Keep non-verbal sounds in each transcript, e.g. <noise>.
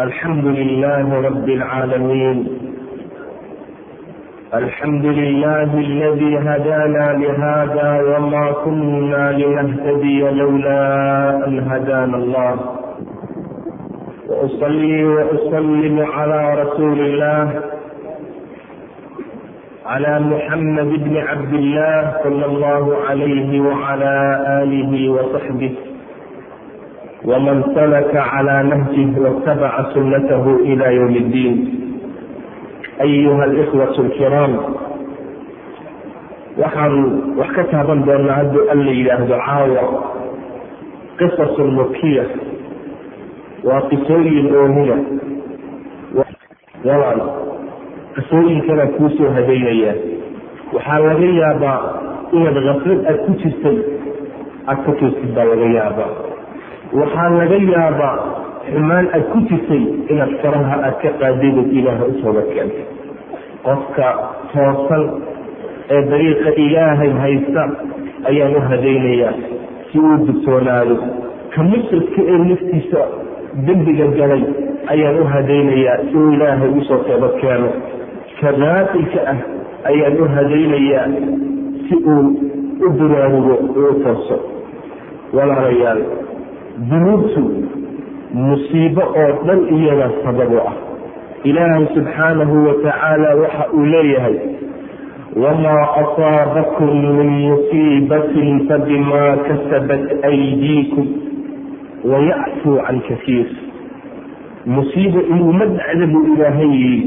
الحمد لله رب العالمين الحمد لله الذي هدانا لهذا وما كنا لنهتدي لولا ان هدانا الله واصلي واسلم على رسول الله على محمد بن عبد الله صلى الله عليه وعلى اله وصحبه wman salaka clى nahjih wاtabaca sunatah ilى ywm اddiin ayuha اlkwaة اlkiraam waxaan wax ka taaban doonaa hadduu an la yidhaahdo caawa. Qisas mukiya waa qisooyin oomiya ah. yaban qisooyinkana kuusoo habeynayaan waxaa laga yaabaa inaad kaflad aad ku jirtay aad baa laga yaabaa waxaa laga yaabaa xumaan aad ku jirtay inaad faraha aad ka qaadaydood ilaaha usooga keentay qofka toosan ee dariiqa ilaahay haysta ayaan u hadaynayaa si uu dugsoonaado ka musridka ee naftiisa dembiga galay ayaan u hadaynayaa si uu ilaahay u soo toobad keeno ka raasilka ah ayaan u hadaynayaa si uu u buraarugo uu u tooso. Walaalayaal dunuubtu musiibo oo dhan iyada sabab u ah. Ilaahay subxaanahu watacaala waxa uu leeyahay wamaa asaabakum min musiibatin fabimaa kasabat aydiikum wayacfuu can kasiir. Musiibo inuma dhacda buu ilaahay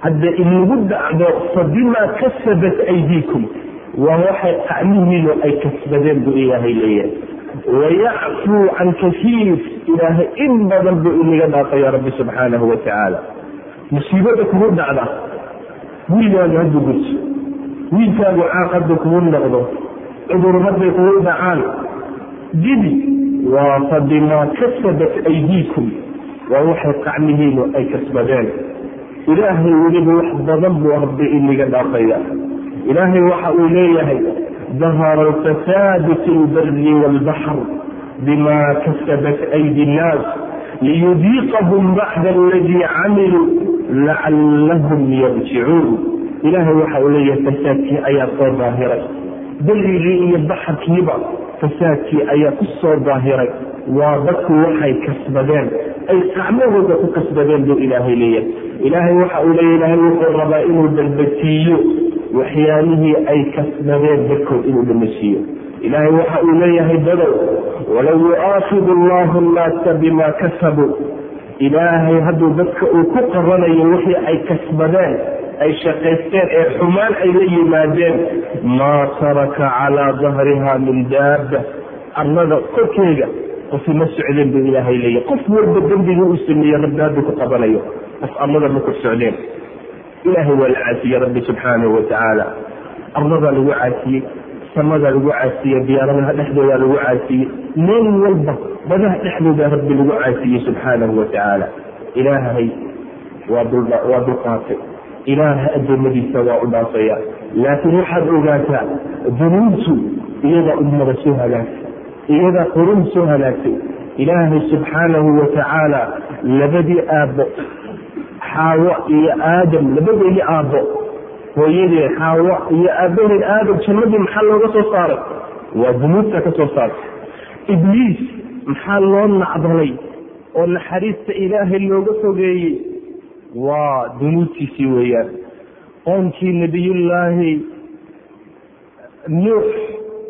hadda inagu dhacdo fabimaa kasabat aydiikum waa waxay qacmihiinu ay kasbadeen buu ilaahay leeyahay wayacfuu can kasiir ilaahay in badan buu inaga dhaafaya rabbi subxaanahu watacaala musiibada kugu dhacda wiilkaagu haddu gurso wiilkaagu caaq haddu kugu noqdo cudur hadday kugu dhacaan dibi waa fabimaa kasabat aydiikum waa waxay qacmihiinu ay kasbadeen ilaahay weliba wax badan buu rabbi inaga dhaafaya ilaahay waxa uu leeyahay dahara alfasaadu fi lbari waalbaxr bima kasabat aydi nnaas liyudiiqahum bacda aladii camiluu lacallahum yarjicuun ilaahay waxa uu leeyahay fasaadkii ayaa soo daahiray berigii iyo baxarkiiba fasaadkii ayaa ku soo daahiray waa dadku waxay kasbadeen ay qacmahooda ku kasbadeen buu ilaahay leeyahay ilaahay waxa uu leeya ilaahay wuxuu rabaa inuu dalbatiiyo waxyaalihii ay kasbadeen dadkood inuu dhamasiiyo ilaahay waxa uu leeyahay dadow walow yu'aakidu allahu nnaasa bima kasabuu ilaahay hadduu dadka uu ku qabanayo wixii ay kasbadeen ay shaqaysteen ee xumaan ay la yimaadeen maa taraka calaa dahriha min daaba arlada korkeega qofi ma socdeen buu ilaahay leeyahy qof walba dembigii uu sameeye rabbi ku qabanayo. Qof arlada ma kor socdeen ilaahay waa la caasiyey rabbi subxaanahu watacaala arladaa lagu caasiyey samadaa lagu caasiyey diyaaradaha dhexdoodaa lagu caasiyey meel walba badaha dhexdoodaa rabbi lagu caasiyey subxaanahu watacaala ilaahay waa dulqaatay ilaahay adoomadiisa waa u dhaafaya. Laakiin waxaad ogaataa dunuubtu iyadaa ummada soo halaagtay iyadaa qurun soo halaagtay. Ilaahay subxaanahu watacaala labadii aabbo xaawo iyo aadam labadeedii aabbo hooyadee xaawo iyo aabbaheed aadam jannadii maxaa looga soo saaray? Waa dunuubta ka soo saartay ibliis maxaa loo nacdalay oo naxariista ilaahay looga fogeeyey? Waa dunuubtiisii weeyaan. Qoonkii nebiyullaahi nuux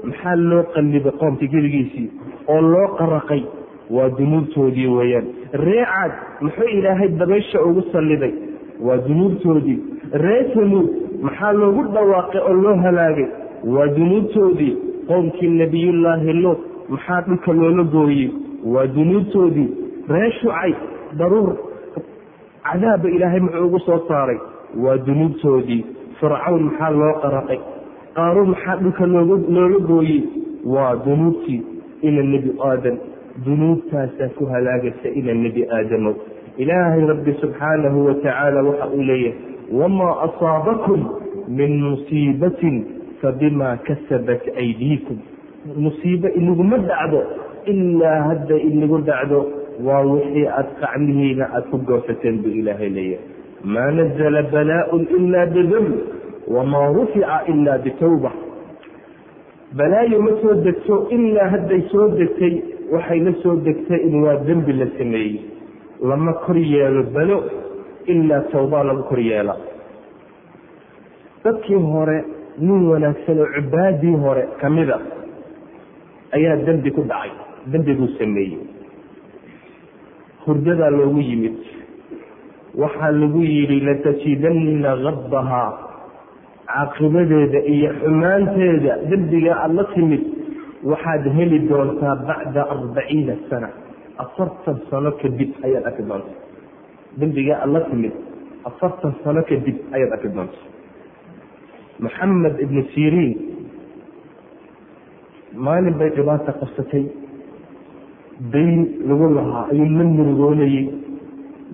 maxaa loo qallibay qoomkii geligiisii? Oo loo qaraqay? Waa dunuubtoodii weeyaan reecad muxuu ilaahay dabaysha ugu salliday waa dunuubtoodii. Ree tamuud maxaa loogu dhawaaqay oo loo halaagay? Waa dunuubtoodii. Qowmkii nebiyullaahi luut maxaa dhulka loola gooyey? Waa dunuubtoodii. Ree shucay daruur cadaabba ilaahay muxuu ugu soo saaray. Waa dunuubtoodii. Fircawn maxaa loo qaraqay? Qaaruun maxaa dhulka loola gooyey? Waa dunuubtii. Ila nebi aadan dunuubtaasaa ku halaagaysa ila nebi aadamow ilaahay rabbi subxaanahu watacaala waxa uu leeyahay wamaa asaabakum min musiibatin fabimaa kasabat aydiikum. Musiibo inaguma dhacdo ilaa hadda inagu dhacdo waa wixii aada qacmihiina aada ku goosateen buu ilaahay leeyahay. Maa nazla balaaءun ila bidamb wamaa rufica ila bitawba balaayo ma soo degto ilaa hadday soo degtay waxay la soo degtay in waa dembi la sameeyey. Lama kor yeelo balo ilaa tawbaa lagu kor yeela. Dadkii hore nin wanaagsan oo cibaadii hore kamida ayaa dembi ku dhacay dembiguu sameeyey. Hurdadaa loogu yimid. Waxaa lagu yidhi latajidanna kadbahaa caaqibadeeda iyo xumaanteeda dembiga aada la timid waxaad heli doontaa bacda arbaciina sana. Afartan sano kadib ayaad arki doontaa. Dembiga aada la timid afartan sano kadib ayaad arki doontaa. Maxamed ibnu siriin maalin bay dhibaata qabsatay. Dayn lagu lahaa ayuu la murugoonayey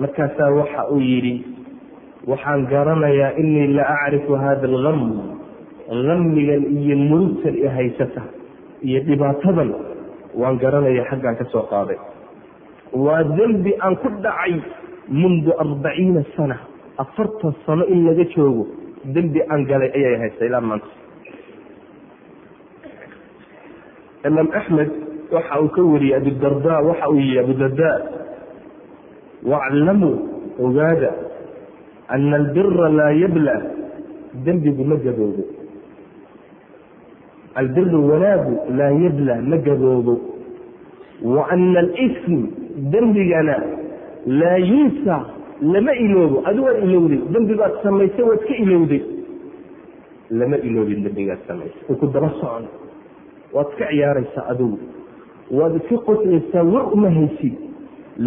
markaasaa waxa uu yidhi waxaan garanayaa inii la acrifu hada algam gamigan iyo murugtan i haysata iyo dhibaatadan waan garanaya xaggaan ka soo qaaday. Waa dembi aan ku dhacay mundu arbaciina sana afartan sano in laga joogo dembi aan galay ayay haysta ilaa maanta. Imaam axmed waxa uu ka wariyey abudarda waxa uu yihi abudarda waclamuu ogaada ana albira laa yabla. Dembigu ma gaboobo albiru wanaagu laa yabla ma gaboobo wa ana alism dembigana laa yunsa lama iloobo adi waad ilowday dembigaad samaysay waad ka ilowday lama iloobin dembigaad samaysay u ku daba socon waad ka ciyaaraysaa adigu waad iska qoslaysaa war uma haysid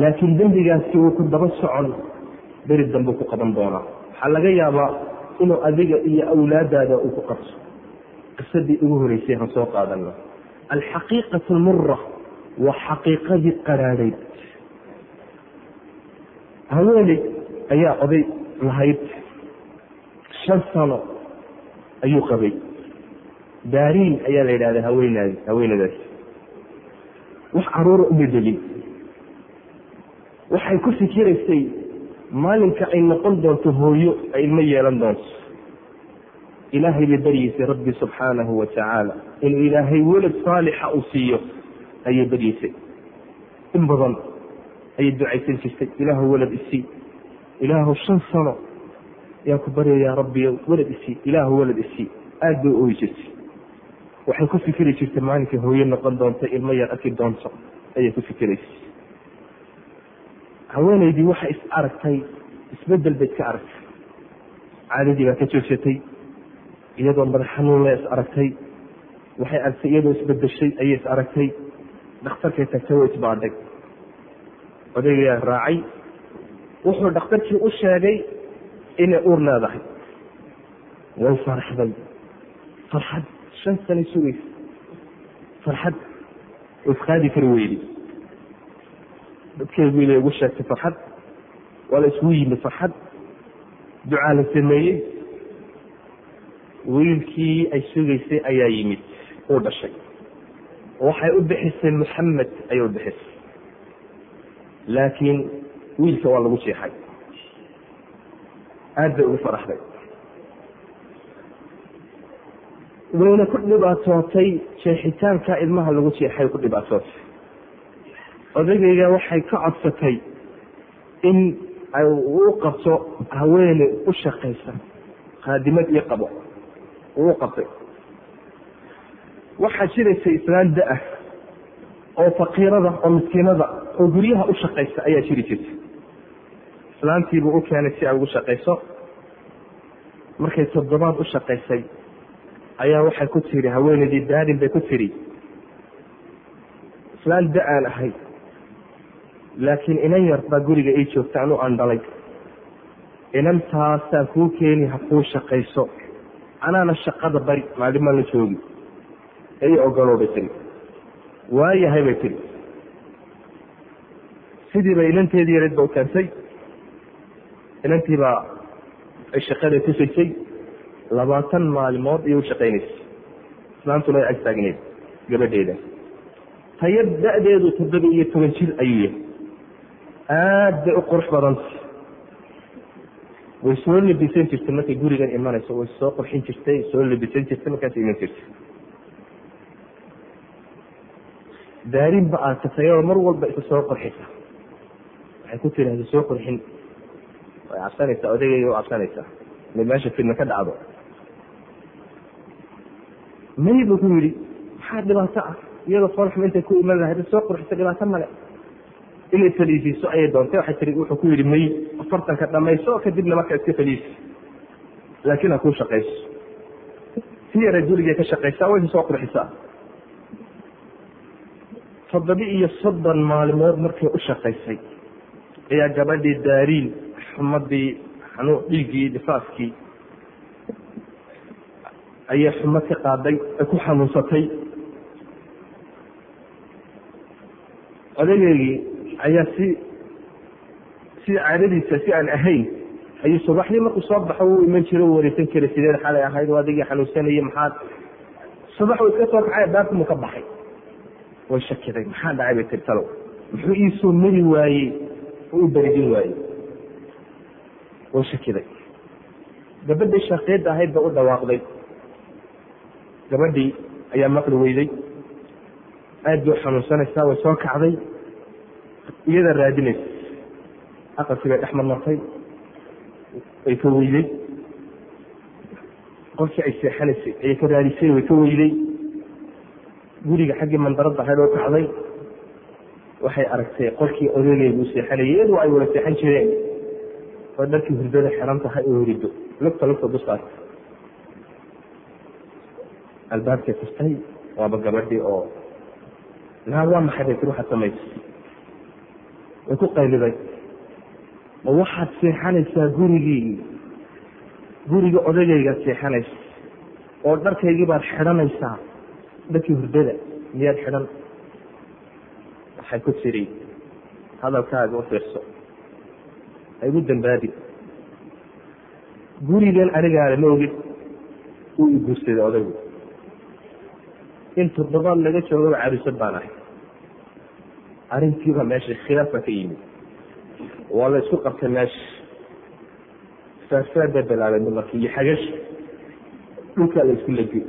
laakiin dembigaasi wuu ku daba socon beri dambe ku qaban doonaa waxaa laga yaabaa inuu adiga iyo awlaadaada uu ku qabso qisadii ugu horeysay han soo qaadano alxaqiiqatu almura waa xaqiiqadii qaraadhayd haweeney ayaa oday lahayd shan sano ayuu qabay. Daariin ayaa la yidhahda haweenaadi haweenadaas. Wax caruura uma waxay ku fikiraysay maalinka ay noqon doonto hooyo ay ilmo yeelan doonto ilaahay bay baryeysay rabbi subxaanahu wa tacaala inuu ilaahay welad saalixa uu siiyo ayay baryeysay. In badan ayay ducaysan jirtay. Ilaahu welad isii ilaahu shan sano ayaan ku baryayaa rabbiyo welad isii ilaahu welad isii aada bay ooyi jirtay. Waxay ku fikiri jirtay maalinkay hooyo noqon doonto ilmo yar arki doonto ayay ku fikiraysay haweenaydii waxay is aragtay isbeddel bay iska aragtay. Caadadii baa ka joogsatay iyadoo madax xanuunle is aragtay waxay aragtay iyadoo isbedeshay ayay is aragtay. Dhakhtarkay tagtay way isbaadhay odaygayaa raacay. Wuxuu dhakhtarkii u sheegay inay uur leedahay. Way faraxday farxad shan sana sugaysa farxad isqaadi kari weydi dadkeedu ila ugu sheegtay farxad waa la isgu yimid farxad. Ducaa la sameeyey wiilkii ay sugaysay ayaa yimid uu dhashay. Waxay u bixisay maxamed ayay u bixisay. Laakiin wiilka waa lagu jeexay. Aad bay ugu faraxday. Wayna ku dhibaatootay jeexitaanka ilmaha lagu jeexay ku dhibaatootay. Odagayga waxay ka codsatay in ay uu qabto haweene u shaqaysa khaadimad iyo qabo uu qabtay. Waxaa jiraysay islaan da'ah oo faqiirada oo miskiinada oo guryaha u shaqaysa ayaa jiri jirtay. Islaantiibuu u keenay si ay ugu shaqayso. Markay toddobaad u shaqaysay ayaa waxay ku tiri haweenaydii daarin bay ku tiri. Islaan da'aan ahay laakiin inan yar baa guriga ii joogta anu aan dhalay. Inantaasaan kuu keeni ha kuu shaqayso anaana shaqada bari maalimaan la joogi. Ii ogolow bay tiri waayahay bay tiri sidiiba inanteedii yareed ba u keentay inantiibaa ay shaqada tusaysay labaatan maalimood ayay u shaqaynaysay. Islaantuna ay agtaagneed gabadheeda. Tayar da-deedu toddoba iyo toban jir ayuu yahay aad bay u qurux badanta way soo labisan jirtay markay gurigan imanayso way soo qurxin jirtay soo labisan jirtay markaas iman jirtay. Daarin ba aasatay oo mar walba isa soo qurxisa. Waxay ku tiraahda soo qurxin. Way cabsanaysaa odagayga u cabsanaysaa. Inay meesha fidna ka dhacdo. May buu ku yidhi maxaa dhibaato ah? Iyadoo foolxuma intay ku iman lahayd soo qurxisa dhibaato male inay faliisiiso ayay doontay. Waxay tii wuxuu ku yidhi may afartanka dhamayso kadibna marka iska faliisi laakiin ha kuu shaqayso. Si yara gurigay ka shaqaysaa way soo qurxisaa. Toddoba iyo soddon maalmood markay u shaqaysay ayaa gabadhii daariin xumadii xanuun dhiiggii difaaskii ayay xumad ka qaaday ay ku xanuunsatay. Odageygii ayaa si si caadadiisa si aan ahayn ayuu subaxdii markuu soo baxo u iman jira u wareysan jiray sideed xalay ahayd adigii xanuunsanayay maxaad subax uu iska soo kacay baabkimu ka baxay. Way shakiday maxaa dhacay bay tir talow. Muxuu iisoo mari waayey u beridin waayey. Way shakiday. Gabadhii shaaqeedda ahayd ba u dhawaaqday. Gabadhii ayaa maqli weyday. Aad bay u xanuunsanaysaa way soo kacday iyada raadinaysa aqalkii bay dhex marmartay way ka weyday. Qolkii ay seexanaysay ayay ka raadisay way ka weyday. Guriga xaggii mandarada ahayd oo kacday. Waxay aragtay qolkii odageegu seexanayay iyadoo ay wada seexan jireen. Oo dharkii hurdada xiran tahay oo hurido lugta lugta duskaas albaabkay furtay waaba gabadhii oo naa waa maxay bay tir waxaad samaysay way ku qayliday ma waxaad seexanaysaa gurigii? Guriga odagaygaad seexanaysa. Oo dharkaygii baad xidhanaysaa? Dharkii hurdada miyaad xidhan? Waxay ku tiri hadalkaaga u fiirso. Ha igu dambaabi gurigan anigaana ma ogid uu i guursaday odaygu. In toddobaad laga joogaba caruusad baan ahay arrintiiba meesha khilaaf baa ka yimid. Waa la isku qabtay meesha. Faarfaad baa bilaabay dumarkii iyo xagash. Dhulkaa la isku lagey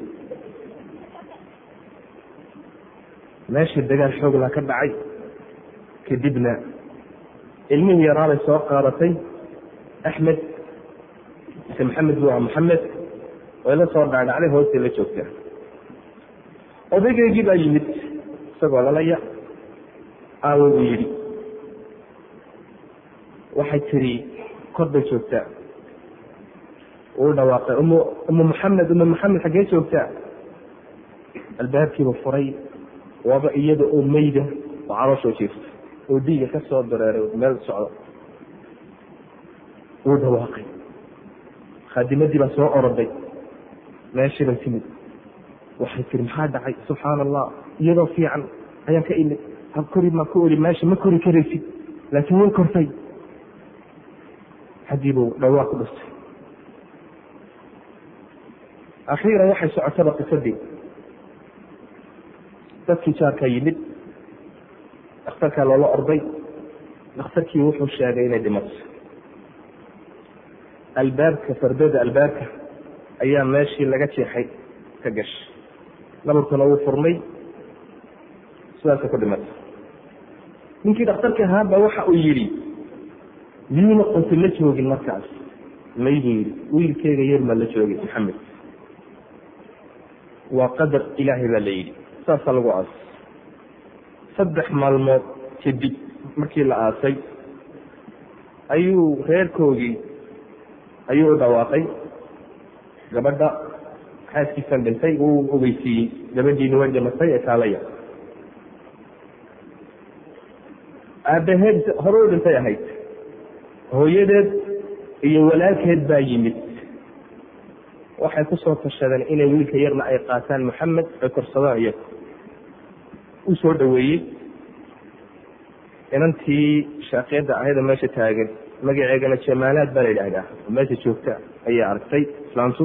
meesha dagaal xooglaa ka dhacay. Kadibna ilmihii yaraabay soo qaadatay axmed mise maxamed buu aha maxamed way la soo dhaadhacday hoostay la joogtaa. Odaygeygii baa yimid isagoo lalaya aawo buu yidhi waxay tiri kor bay joogtaa uu dhawaaqay umu maxamed umu maxamed xaggee joogtaa albaabkiiba furay. Waaba iyada oo meyda oo calooshoo jiifta oo diiga ka soo dareeray meel socdo. Wuu dhawaaqay. Khaadimadii baa soo oroday meeshii bay timid. Waxay tiri maxaa dhacay? Subxaana allah iyadoo fiican ayaan ka imid hab kori maa ku oli meesha ma kori karaysid laakiin way kortay. Xaggiibuu dhawaaq ku dhustay akhiiran waxay socotaba qisadii dadkii jaarkaa yimid dhakhtarkaa loola orday dhakhtarkii wuxuu sheegay inay dhimato albaabka fardada albaabka ayaa meeshii laga jeexay ka gashay. Nabarkuna wuu furmay sidaasa ku dhimatay ninkii dhakhtarka ahaaba waxa uu yidhi miyuuna qonti la joogin markaas? May buu yidhi wiilkeyga yar maa la joogay maxamed. Waa qadar ilaahay baa la yidhi. Saasaa lagu aasay saddex maalmood kadib markii la aasay ayuu reerkoogii ayuu u dhawaaqay. Gabadha xaaskiisan dhintay uu ogeysiiyey. Gabadhiina way dhimatay ee kaalaya aabbaheed hore u dhintay ahayd. Hooyadeed iyo walaalkeed baa yimid. Waxay ku soo tashadeen inay wiilka yarna ay qaataan maxamed ay korsadaan iyaga u soo dhaweeyey. Inantii shaaqiyadda ahayda meesha taagan magaceegana jamaalaad baa la yidhaahdaa. Oo meesha joogta ayay aragtay islaamtu.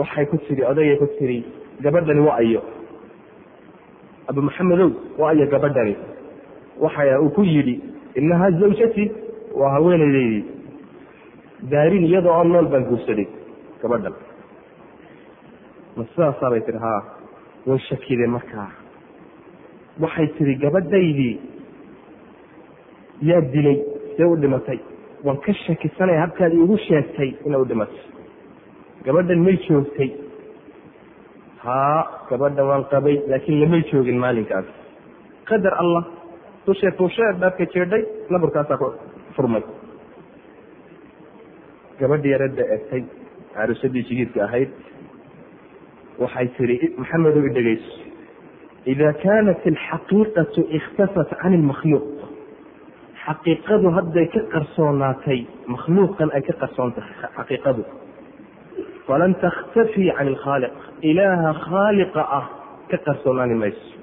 Waxay ku tiri odayay ku tiri gabadhani waa ayo. Abu maxamedow waa ayo gabadhani waxa uu ku yidhi inahaa zawjati waa haweeneydeydii daarin iyadoo oo nool baan guursaday gabadhan. Ma sidaasaabay tihi haa way shakiday markaa. Waxay tihi gabadhaydii yaa dilay see u dhimatay. Waan ka shakisanaya habkaad iigu sheegtay inay u dhimatay. Gabadhan may joogtay. Haa gabadhan waan qabay laakiin lamay joogin maalinkaas. Qadar allah dushe tuushee dhaafka jeedhay naburkaasaa ku furmay gabadhii yaradda egtay caruusadii jigiidka ahayd waxay tihi maxamedow i dhegeyso ida kaanat alxaqiiqatu ikhtafat can ilmakhluuq xaqiiqadu hadday ka qarsoonaatay makhluuqan ay ka qarsoon tahay xaqiiqadu falan takhtafii can ilkhaaliq ilaaha khaaliqa ah ka qarsoonaani mayso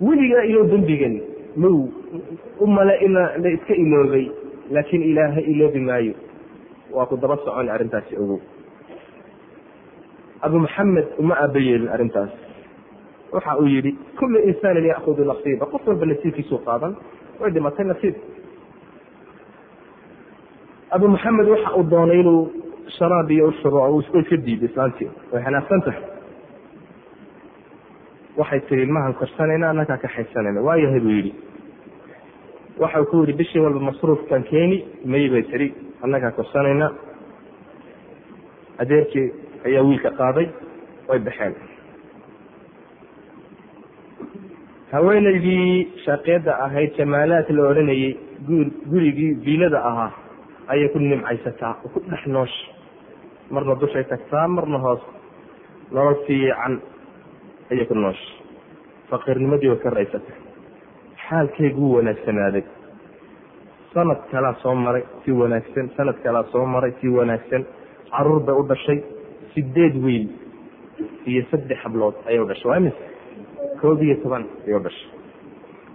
weligaa ilo dembigan mow u male ina la iska iloobay laakiin ilaaha iloobi maayo. Waa ku daba socon arrintaasi ogow abu maxamed uma aaba yeelin arrintaas. Waxa uu yidhi kullu insaanin ya'kudu nasiiba. Qof walba nasiibkiisuu qaadan way dhimatay nasiib. Abu maxamed waxa uu doonay inuu sharaab iyo ushubo oo iska diiday islaantii. Way xanaaqsan tahay waxay tihi ilmahan korsanayna annagaa kaxaysanayna waayahay buu yidhi waxau ku yidhi bishii walba masruufkan keeni may bay tihi annagaa korsanayna adeerkii ayaa wiilka qaaday way baxeen. Haweenaydii shaaqeedda ahayd jamaalaad la odhanayey gurigii biilada ahaa ayay ku nimcaysataa ku dhex noosh. Marna dushay tagtaa marna hoos nolol fiican ayay ku noosh faqiirnimadii way ka raysatay. Xaalkeyguu wanaagsanaaday. Sanad kalaa soo maray si wanaagsan. Sanad kalaa soo maray si wanaagsan. Caruur bay u dhashay. Sideed wiil iyo saddex hablood ayay u dhashay. Waa imis koob iyo toban ayay u dhashay.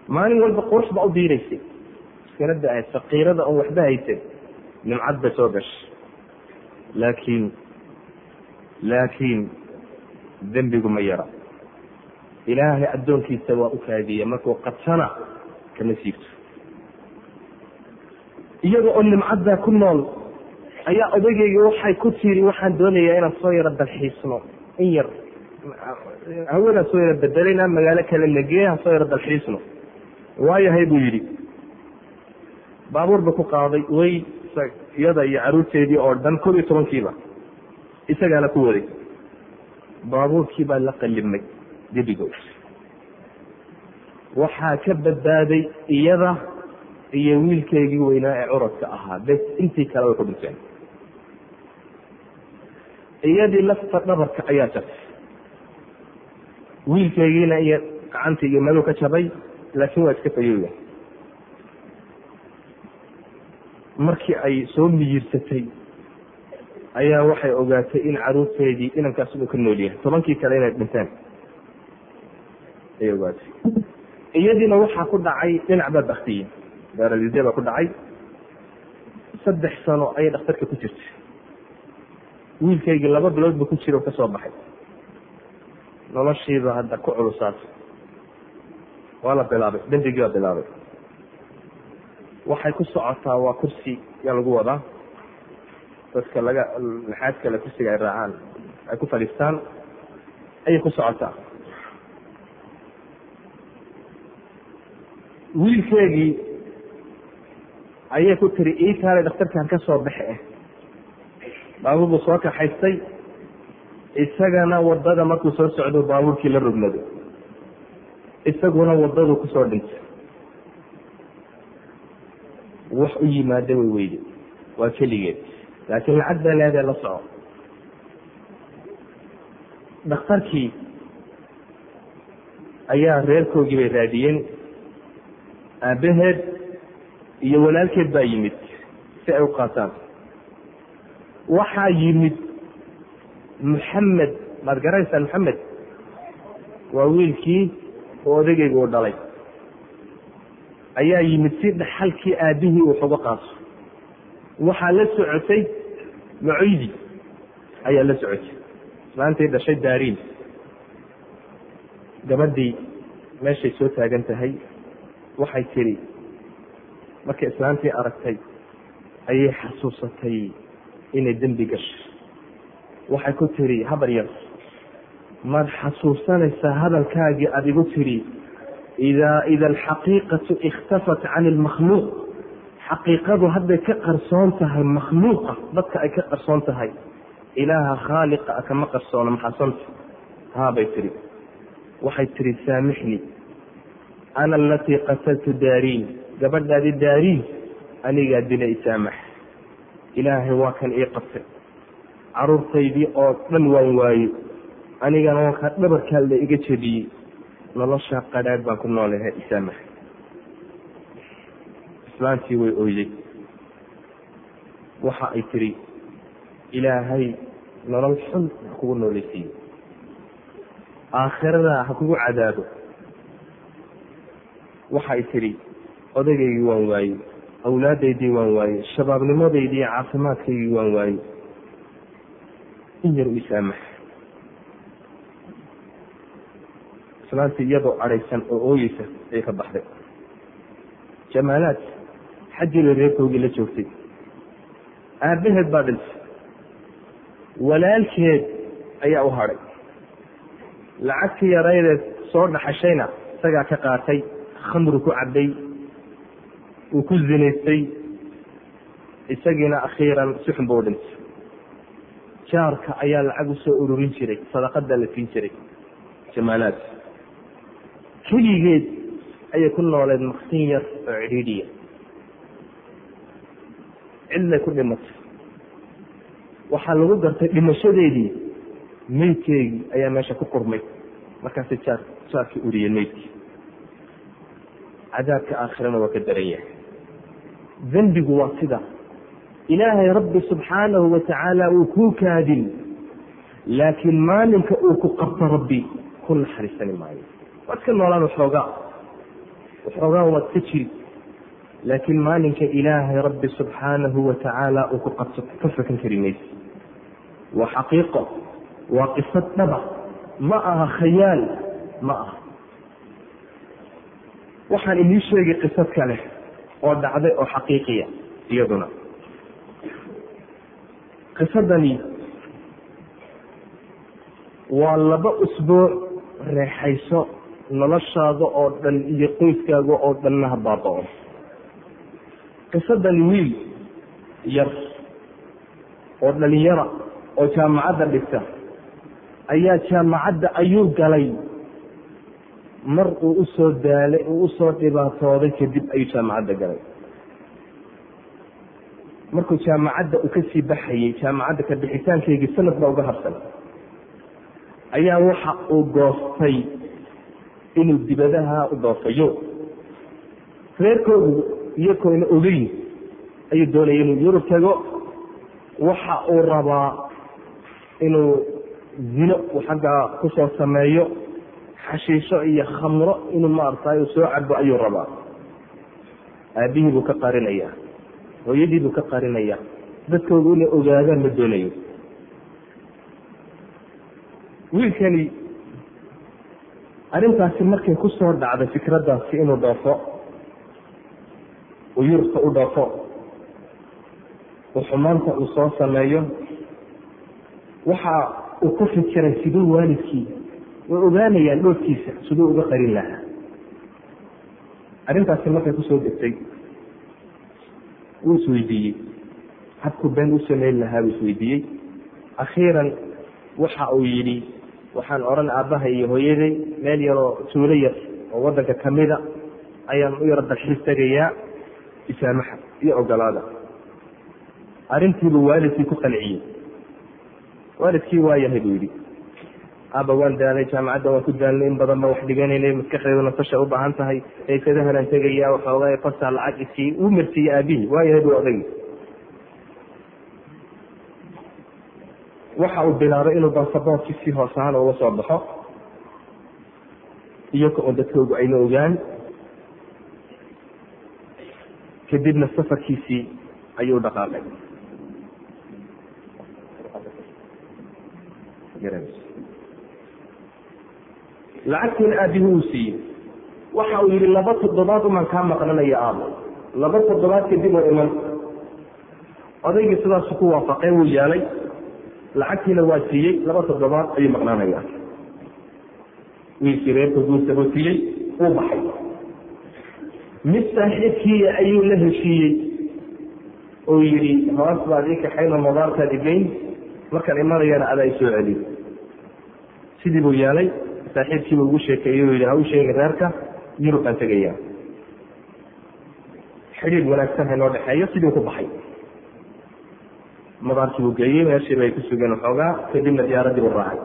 Maalin walba qurux baa u diiraysay iskanada ahayd faqiirada oon waxba haysan nimcad bay soo gashay. Laakiin laakiin dembigu ma yara ilaahay addoonkiisa waa u kaadiya markuu qadsana kama siibto. Iyada oo nimcaddaa ku nool ayaa odageyga waxay ku tiri waxaan doonayaa inaan soo yaro dalxiisno in yar haweenaan soo yaro bedelayna magaalo kale nagee ha soo yaro dalxiisno. Waayahay buu yidhi. Baabuur ba ku qaaday way iyada iyo caruurteedii oo dhan koob iyo tobankiiba isagaana ku waday. Baabuurkii baa la qalimay gebigood waxaa ka badbaaday iyada iyo wiilkeygii weynaa ee curadka ahaa. Bes intii kale way ku dhinteen iyadii lafta dhabarka ayaa jabtay. Wiilkeygiina iyo gacantii iyo madow ka jabay laakiin waa iska fayooya. Markii ay soo miyirsatay ayaa waxay ogaatay in caruurteedii inankaas uu ka nool yahay. Tobankii kale inay dhinteen ayay ogaatay iyadiina waxaa ku dhacay dhinac baa baktiye baaralize baa ku dhacay. Saddex sano ayay dhakhtarka ku jirtay. Wiilkaygii laba bilood ba ku jira o ka soo baxay. Noloshiiba hadda ku culusaatay waa la bilaabay. Dembigii baa bilaabay. Waxay ku socotaa waa kursi yaa lagu wadaa. Dadka laga laxaad kale kursiga ay raacaan ay ku fadhiistaan ayay ku socotaa wiilkeegii ayay ku tiri ii kaalay dhakhtarkan ka soo baxe. Eh baabuur buu soo kaxaystay. Isagana waddada markuu soo socdo baabuurkii la rognado isaguna wadaduu ku soo dhintay wax u yimaada way weyde waa keligeed. Laakiin lacag baa leedee la soco dhakhtarkii ayaa reerkoogii bay raadiyeen aabbaheed iyo walaalkeed baa yimid si ay u qaataan. Waxaa yimid maxamed maad garanaysaan maxamed waa wiilkii oo odageyga uu dhalay. Ayaa yimid si dhaxalkii aabbihii uu xoga qaato. Waxaa la socotay macoydi ayaa la socotay. Islaantii dhashay daariin gabadhii meeshay soo taagan tahay waxay tidhi markay islaantii aragtay ayay xasuusatay inay dembi gashay waxay ku tidhi habar yar maad xasuusanaysaa hadalkaagii aada igu tidhi idaa ida alxaqiiqatu ikhtafat can ilmakhluuq xaqiiqadu hadday ka qarsoon tahay makhluuqa dadka ay ka qarsoon tahay ilaaha khaaliqa kama qarsoono maxaasanta haabay tidhi. Waxay tidhi saamixnii ana alatii qataltu daariin gabadhaadi daariin anigaa dila isaamax ilaahay waa kan ii qabtay caruurtaydii oo dhan waan waaye anigana dhabarkaa la iga jebiyey noloshaa qadhaadh baan ku noolahay isaamax islaantii way ooyday waxa ay tidhi ilaahay nolol xun ha kugu noolaysiiyo aakhirada ha kugu cadaabo waxay tidhi odageygii waan waayey awlaadaydii waan waayey shabaabnimadaydii caafimaadkaygii waan waayey in yar u isaamax islaantii iyadoo cadhaysan oo ooyeysa ayay ka baxday. Jamaalaad xajila reerkoogii la joogtay. Aabbaheed baa dhintay. Walaalkeed ayaa u hadhay. Lacagtii yaraydeed soo dhaxashayna isagaa ka qaatay khamru ku cabbay uu ku zinaystay isagiina akhiiran si xun buu dhintay. Jaarka ayaa lacag u soo ururin jiray sadaqadaa la siin jiray jamaalaad. Keligeed ayay ku nooleed maksin yar oo cidhiidhiya. Cidlay ku dhimatay. Waxaa lagu gartay dhimashadeedii meydkeygii ayaa meesha ku qurmay. Markaasay jaar jaarkii uriyey meydkii cadaabka aakhirana waa ka daran yahay. Dembigu waa sida. Ilaahay rabbi subxaanahu watacaala uu kuu kaadin. Laakiin maalinka uu ku qabto rabbi ku naxariisani maayo. Waad iska noolaan waxoogaa waxoogaa waad ka jiri. Laakiin maalinka ilaahay rabbi subxaanahu watacaala uu ku qabto ka fakan kari maysa. Waa xaqiiqo. Waa qisad dhaba. Ma aha khayaal ma aha waxaan inii sheegay qisad kale oo dhacday oo xaqiiqiya iyaduna. Qisadani waa laba usbuuc reexayso noloshaada oo dhan iyo qoyskaaga oo dhanna ha baaba-o. Qisadani wiil yar oo dhalinyara oo jaamacadda dhigta ayaa jaamacadda ayuu galay mar uu u soo daalay uu u soo dhibaatooday kadib ayuu jaamacadda galay. Markuu jaamacadda uu ka sii baxayey jaamacadda ka bixitaankeygii sanad baa uga harsan ayaa waxa uu goostay inuu dibadaha u doofayo. Reerkoodu iyakoona ogeyn ayuu doonaya inuu yurub tago. Waxa uu rabaa inuu zino uu xaggaa ku soo sameeyo xashiisho iyo khamro inuu maaragtay soo cabo ayuu rabaa. Aabihii buu ka qarinayaa hooyadii buu ka qarinayaa dadkoodu inay ogaadaan ma doonayo. Wiilkani arrintaasi markay ku soo dhacday fikraddaasi inuu dhoofo uu yurubka u dhoofo uu xumaanta uu soo sameeyo. Waxa uu ku fikiray siduu waalidkii way ogaanayaan dhoofkiisa siduu uga qarin lahaa. Arrintaasi markay ku soo degtay wuu isweydiiyey habku been u samayn lahaa buu isweydiiyey akhiiran waxa uu yidhi waxaan odhan aabbaha iyo hooyaday meel yaroo tuulo yar oo waddanka kamida ayaan u yaro dalxiis tegayaa isaamaxa iyo ogolaada arrintiibuu waalidkii ku qanciyey waalidkii waa yahay buu yidhi aaba waan daalay jaamacadda waan ku daalnay in badan ba wax dhiganaynay maskaxdeedu nasasha u baahan tahay eysadahanaan tegaya waxoogaa fasaa lacag isii uu marsiiyey aabihii waa yahay buu odaygi waxa uu bilaabay inuu basaboorkii si hoos ahaan uga soo baxo iyoka un dadkoogu ayna ogaan. Kadibna safarkiisii ayuu dhaqaaqay lacagtiina aabbihi uu siiyey waxa uu yihi laba toddobaad umaan kaa maqnanaya aabo laba toddobaad kadib oo iman. Odaygii sidaasu ku waafaqeen wuu yeelay lacagtiina waa siiyey laba toddobaad ayuu maqnaanaya. Wiilkii reerka guursabootiyey uu baxay. Mid saaxiibkiiya ayuu la heshiiyey. Oo yidhi hoos baad ii kaxayn oo madaarkaad igeyn markaan imanayana adaa i soo celiy sidii buu yeelay saaxiibkiiba ugu sheekeeyey o yidhi ha u sheegin reerka yurub baan tegaya xidhiir wanaagsan haynoo dhexeeyo sidii ku baxay. Madaarkii buu geeyey meeshiiba ay ku sugeen waxoogaa kadibna diyaaraddii u raacay.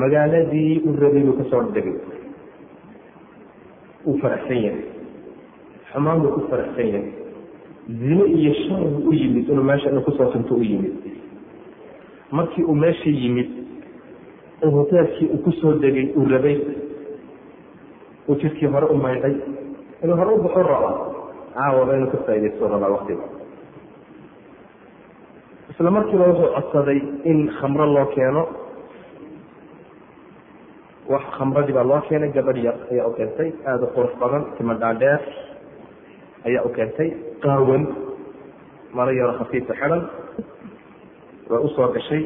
Magaaladii u rabay buu ka soo degay uu faraxsan yahay. Xumaan buu ku faraxsan yahay. Zine iyo shar u yimid inuu meesha inu ku soo tunto u yimid. Markii uu meesha yimid hoteelkii uu ku soo degay uu rabay. Uu jirkii hore u maydhay. Inuu hore u baxu raba caawaba inuu ka faaidaysto rabaa waktiga isla markiiba wuxuu codsaday in khamro loo keeno. Wax khamradii baa loo keenay gabadh yar ayaa u keentay. Aada u qurux badan tima dhaadheer ayaa u keentay. Qaawan maro yaro khafiifa xidhan waa u soo gashay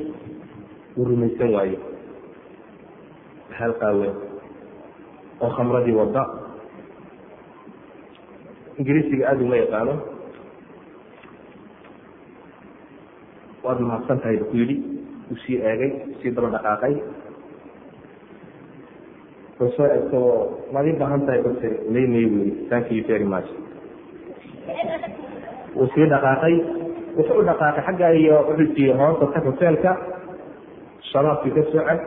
uu rumaysan waayo hal qaawen oo khamradii wadda ingiriisiga aada uma yaqaano. Waad mahadsan tahay bu ku yidhi uu sii eegay sii daba dhaqaaqay. Soo egto maad ii baahan tahay base laymay bu thank you very much. Wuu sii dhaqaaqay wuxuu u dhaqaaqay xagga iyo wuxuu siiyey hoosta tag hoteelka sharaabkii ka soo cad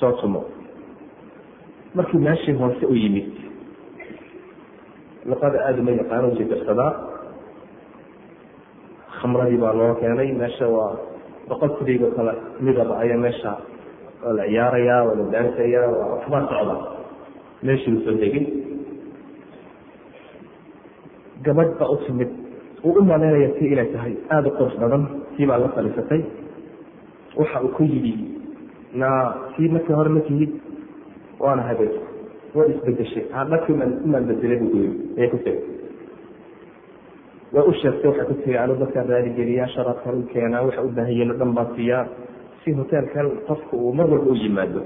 soo tumo markii meeshii hoose u yimid luqada aada uma yaqaano jidirsadaa khamradii baa loo keenay meesha waa boqol fudaygo kale midaba ayaa meesha waa la ciyaarayaa waa la daansayaa waa waxbaa socda. Meeshii u soo degin gabadh baa u timid. Uu u maleynaya tii inay tahay aada u qurux badan tii baa la fadhiisatay waxa uu ku yidhi na tii markii hore ma tihid? Waana habeen waa isbedeshay hadhakii umaan bedelay bu ku yii ayay ku tegi waa u sheegtay waxay ku tiri anu dadkaan raaligeliyaa sharafkan u keenaa waxa u baahan yihiin o dhan baa siiyaa si hoteelkan qofka uu mar walba u yimaado.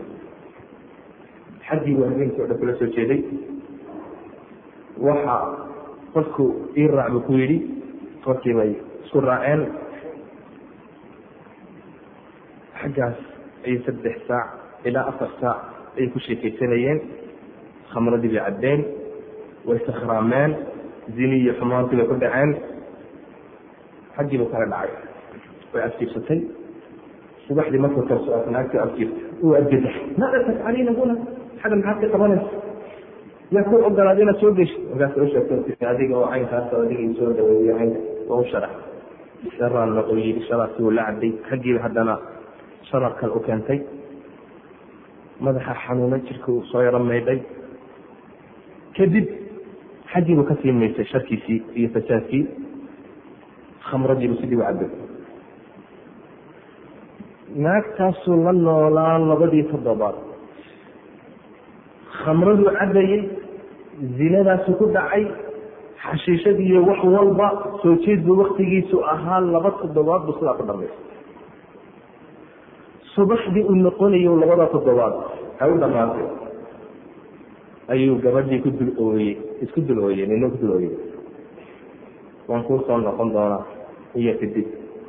Xaggii waa habeenkii o dhan kula soo jeeday. Waxa qofku ii raac buu ku yidhi. Qofkii bay isku raaceen. Xaggaas ayay saddex saac ilaa afar saac ayay ku sheekaysanayeen khamradii bay caddeen way sakhraameen zini iyo xumaantii bay ku dhaceen xaggii buu kala dhacay. Way afjiibsatay subaxdii markuu karso naagtii afjiibta uu adgedax maada tafcaliina huna xagga maxaad ka qabanaysa? Yaa ku ogolaada inaad soo geshi markaas u adiga oo caynkaas adiga isoo dhaweeyo caynka waa u sharax. Sharaan noqo yidhi sharaabkii uu la caday xaggiiba haddana sharaab kale u keentay. Madaxa xanuunay jirka uu soo yaro maydhay kadib xaggii buu ka sii maysay sharkiisii iyo fasaadkii. Khamradiibu sidii u cabay naagtaasuu la noolaa labadii toddobaad. Khamraduu cabayey zinadaasu ku dhacay xashiishadiiyo wax walba soo jeedbu waktigiisu ahaa laba toddobaad buu sidaa ku dhamaystay subaxdii uu noqonayo labada toddobaad ay u dhamaatay ayuu gabadhii ku dul ooyey isku dul ooyey nina ku dul ooyey. Waan kuu soo noqon doonaa iyo kadib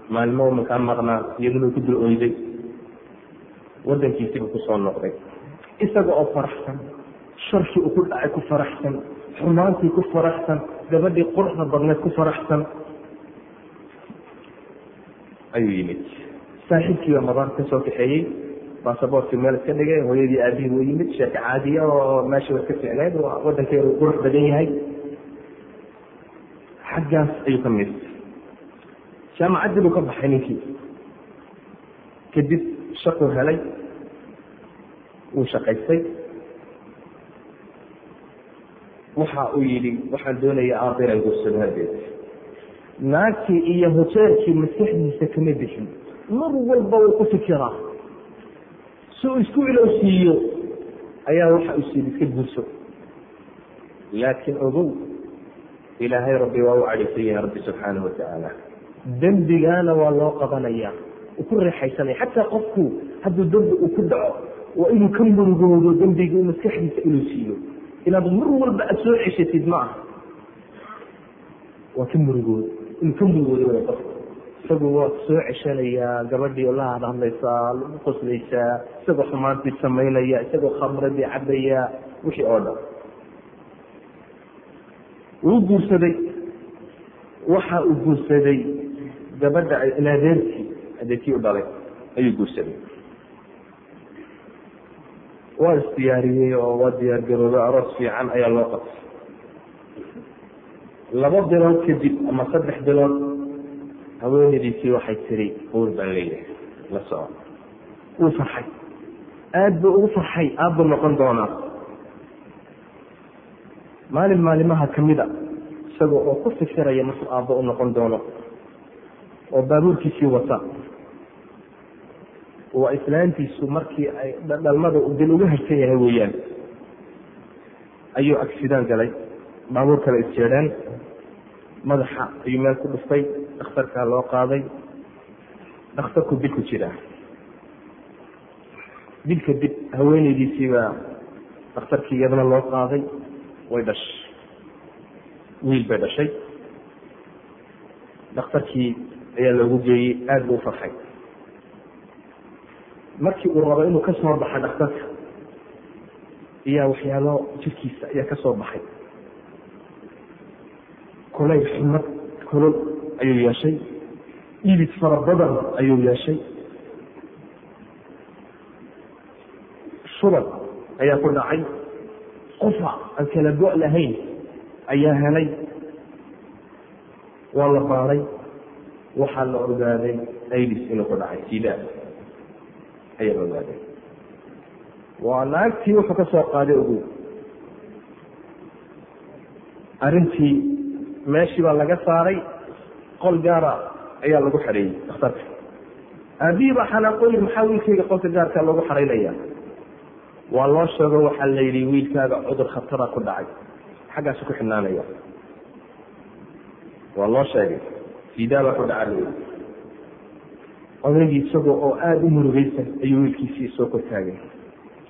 maalmo makaa maqnaa iyaduna ku dul oyday wadankiisibu ku soo noqday. Isaga oo faraxsan sharkii uu ku dhacay ku faraxsan xumaantii ku faraxsan gabadhii quruxda badneed ku faraxsan. Ayuu yimid saaxiibkiiba madaar ka soo kaxeeyey basaboortkii meel iska dhigay hooyadii aabihii wuu yimid sheeke caadiya oo meesha iska ficneed wadankeedu qurux badan yahay. Xaggaas ayuu ka mid jaamacaddii buu ka baxay ninkii. Kadib shaquu helay wuu shaqaystay. Waxa uu yidhi waxaan doonaya aaba inaan guursado hadeed naagtii iyo hoteelkii maskaxdiisa kama bixin mar walba wuu ku fikiraa si uu isku ilowsiiyo ayaa waxa uu siid iska guurso. Laakiin ogow ilaahay rabbi waa u cadhaysan yahay rabbi subxaanahu watacaala dembigaana waa loo qabanaya uu ku reexaysanaya xataa qofku hadduu dembi uu ku dhaco waa inuu ka murugoodo dembigii maskaxdiisa inuu siiyo. Inaad mar walba aad soo ceshatid ma aha. Waa ka murugoodo. Inuu ka murugoodo qofka isagu waa soo ceshanayaa gabadhii oo la hadhadlaysaa lagu qoslaysaa isagoo xumaantii samaynaya isagoo khamradii cabaya wixii oo dhan. Wuu guursaday. Waxa uu guursaday gabadha adeertii adeertii u dhalay ayuu guursaday. Waa isdiyaariyey oo waa diyaar garoobay aroos fiican ayaa loo qabtay. Laba bilood kadib ama saddex bilood haweenadiisii waxay tiri uur baan leeyahay. La soco wuu farxay. Aada buu ugu farxay aabbuu noqon doonaa. Maalin maalimaha kamida isaga oo ku fikiraya markuu aabbo u noqon doono oo baabuurkiisii wata waa islaantiisu markii ay dhalmada dil uga harsan yahay weeyaan ayuu agsidaan galay. Baabuur kale isjeedheen madaxa ayuu meel ku dhuftay dhakhtarkaa loo qaaday dhakhtarku dil ku jiraa dilka dib haweeneydiisiibaa dhakhtarkii iyadana loo qaaday way dhashay wiil bay dhashay. Dhakhtarkii ayaa loogu geeyey aada buu farxay. Markii uu rabo inuu ka soo baxa dhakhtarka ayaa waxyaalo jirkiisa ayaa ka soo baxay. Kulayl xumad kulol ayuu yeeshay. Iibid fara badan ayuu yeeshay. Shubad ayaa ku dhacay. Qofa aan kala go' lahayn ayaa helay. Waa la baaray. Waxaa la ogaaday aidis inuu ku dhacay. Sidaa ayaa la ogaaday. Waa naagtii wuxuu ka soo qaaday ogow arrintii meeshii baa laga saaray qol gaara ayaa lagu xareeyey dhakhtarka. Aabihii baa xanaaqooyin maxaa wiilkayga qolka gaarkaa loogu xaraynaya waa loo sheego waxaa la yidhi wiilkaaga cudur khatara ku dhacay. Xaggaasu ku xidhnaanaya waa loo sheegay. Sidaabaa ku dhaca la odaygii isagoo oo aada u murugaysan ayuu wiilkiisii soo kortaagay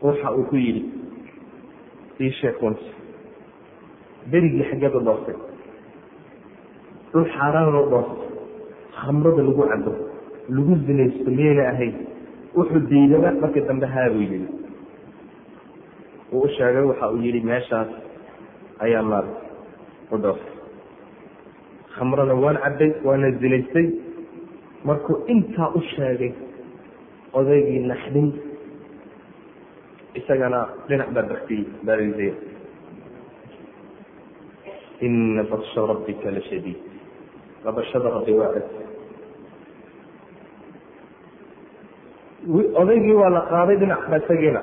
waxa uu ku yidhi ii sheeg berigii xaggeed u dhoostay dhul xaaraan u dhoostay khamrada lagu cabo lagu zinaysto miyayna ahayn wuxuu diidaba markii dambe haabuu yidhi. Uu u sheegay waxa uu yihi meeshaas ayaa maal u dhoostay khamrada waan cabbay waana zinaystay markuu intaa u sheegay odaygii naxdin isagana dhinac baa baktiyey baarisay ina batsha rabbika la shadiid qabashada rabbi waa ad odaygii waa la qaaday dhinac isagiina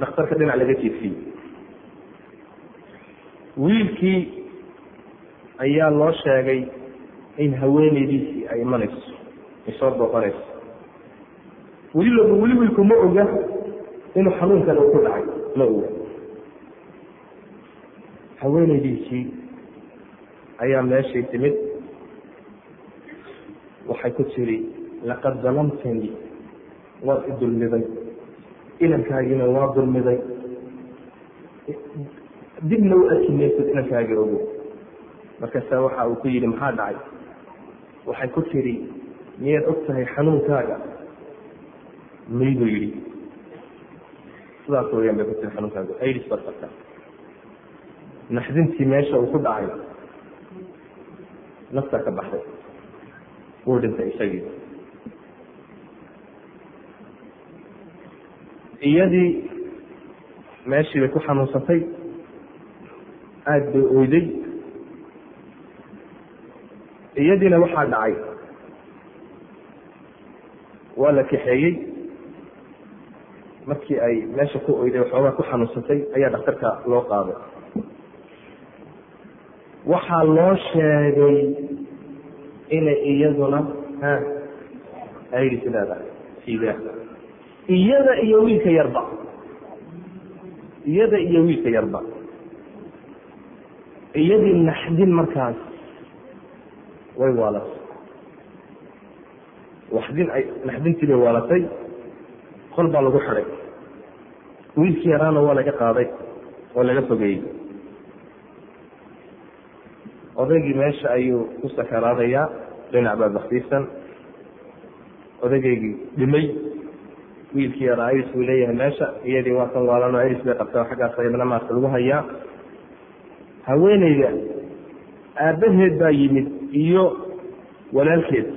dhakhtarka dhinac laga jiifiyey wiilkii ayaa loo sheegay in haweeneydiisii ay imanayso ay soo booqanayso weli weli wiilku ma oga inuu xanuunkan uu ku dhacay ma oga haweeneydiisii ayaa meeshay timid waxay ku tiri laqad dalamtanii waad i dulmiday inankaagiina waa dulmiday. Dibna u arki maysid inankaaga ogo markaasa waxa uu ku yidhi maxaa dhacay? Waxay ku tiri miyaad og tahay xanuunkaaga? Mayduu yidhi? Sidaas weyaan bay ku tiri xanuunkaaga. Aids baad naxdintii meesha uu ku dhacay naftaa ka baxday wuu dhintay isagii iyadii meeshii bay ku xanuunsatay aada bay oyday. Iyadiina waxaa dhacay. Waa la kaxeeyey. Markii ay meesha ku oyday waxoogaa ku xanuunsatay ayaa dhakhtarka loo qaaday. Waxaa loo sheegay inay iyaduna ha aids leedahay sidaa iyada iyo wiilka yarba. Iyada iyo wiilka yarba. Iyadii naxdin markaas way waalatay waxdin ay naxdintii bay waalatay qol baa lagu xiday wiilkii yaraana waa laga qaaday oo laga fogeeyey odaygii meesha ayuu ku sakaraadayaa dhinac baa baktiisan odaygaygii dhimay wiilkii yaraa iris buu leeyahay meesha iyadii waa kan waalano iris bay qabtaa xaggaas ayadana maarka lagu hayaa. Haweeneyda aabbaheed baa yimid iyo walaalkeed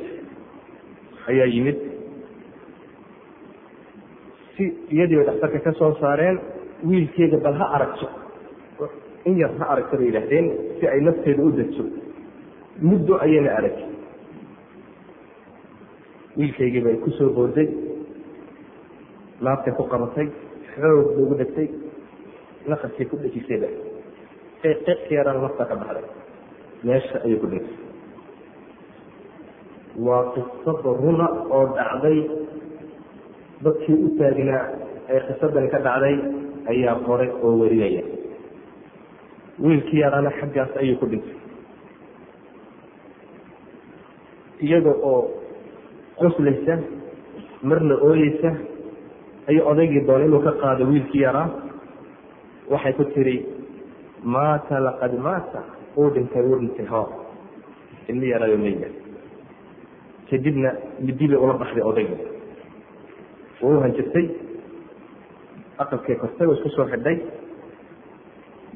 ayaa yimid. Si iyadii bay dhakhtarka ka soo saareen wiilkeeda bal ha aragto in yar ha aragto bay yidhaahdeen si ay nafteeda u degso muddo ayayna arag wiilkaygii bay ku soo booday laabtay ku qabatay. Xoog bay ugu dhegtay naqaskay ku dhejisayba qiiq yarana nafta ka baxday. Meesha ayay ku dhegtay waa qisada runa oo dhacday. Dadkii u taagnaa ee qisadani ka dhacday ayaa qoray oo warinaya wiilkii yaraana xaggaas ayuu ku dhintay. Iyada oo qoslaysa marna ooyeysa ayuu odaygii doona inuu ka qaado wiilkii yaraa waxay ku tiri maata laqad maata uu dhintay uu dhintay ho ilmi yaraayo meyga kadibna midi bay ula baxday odayga waa u hanjirtay aqalkay kortay way isku soo xidhay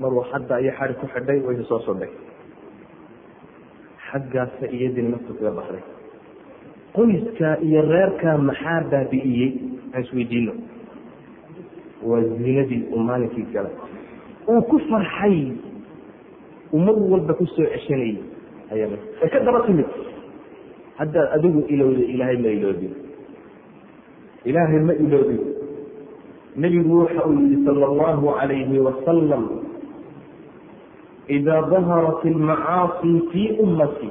maruu xadda iyo xari ku xidhay waysa soo sodhay xaggaasa iyadiina naftu kaga baxday. Qoyska iyo reerkaa maxaa baabi'iyey? Aan isweydiino waa zinadii uu maalinkii galay. Uu ku farxay. Uu mar walba ku soo ceshanayay. Ay ka daba timid. Haddaad adigu ilowda ilaahay ma iloobin ilaahay ma iloobin nebigu waxa uu yihi sala allahu calayhi wasalam idaa daharat almacaasi fii ummati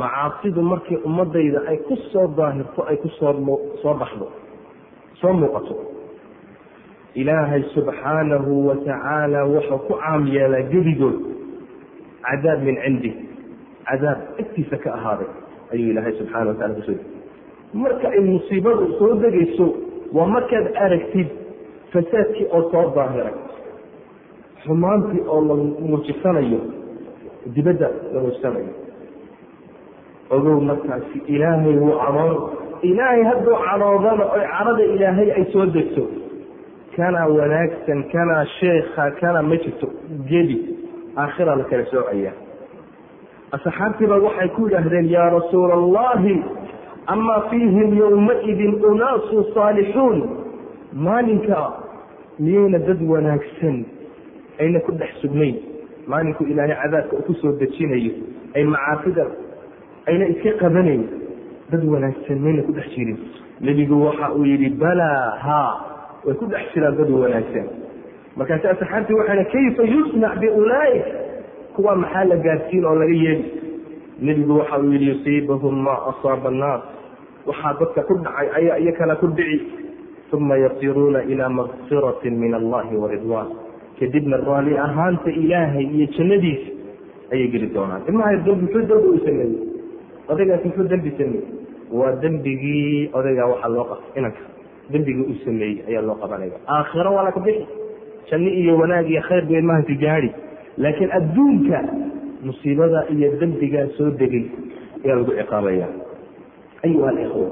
macaasidu markii ummadayda ay ku soo daahirto ay ku soo baxdo soo muuqato ilaahay subxaanahu wa tacaala wuxuu ku caam yeelaa gebigood cadaab min cindi cadaab agtiisa ka ahaaday ayuu ilaahay subxana wa tacala ku soo degay marka ay musiibadu soo degayso waa markaad aragtid fasaadkii oo soo daahiray xumaantii oo la muujisanayo dibadda la muujisanayo. Ogow markaasi ilaahay wuu caroon ilaahay hadduu caroodana oy carada ilaahay ay soo degto kanaa wanaagsan kanaa sheekha kanaa ma jirto geli aakhira la kala soocaya. Asxaabtiiba waxay ku yidhaahdeen yaa rasuula allahi amaa fiihim yowmaidin unaasu saalixuun maalinka miyayna dad wanaagsan ayna ku dhex sugnayn. Maalinku ilaahay cadaabka ku soo dejinayo ay macaasida ayna iska qabanayn. Dad wanaagsan mayna ku dhex jirin. Nebigu waxa uu yidhi balaa haa. Way ku dhex jiraan dad wanaagsan. Markaasi asxaabtii waxayna kayfa yusnac biulaa'ik? Kuwa maxaa la gaarsiin oo laga yeeli? Nebigu waxa uu yihi yusiibahum maa asaaba annaas waxaa dadka ku dhacay ayaa iyakana ku dhici. Uma yasiruuna ilaa makfiratin min allahi waridwan kadibna raali ahaanta ilaahay iyo jannadiisa ayay geli doonaan. Ilmaha muxuu dambi u sameeyey odaygaas muxuu dembi sameeyey waa dembigii odaygaa waxaa loo qa inanka. Dembigii uu sameeyey ayaa loo qabanaya aakhiro waa laka bixi. Janno iyo wanaag iyo khayr bay ilmahanti gaadi laakiin adduunka musiibada iyo dembigaa soo degay ayaa lagu ciqaabaya ayuha alikhwa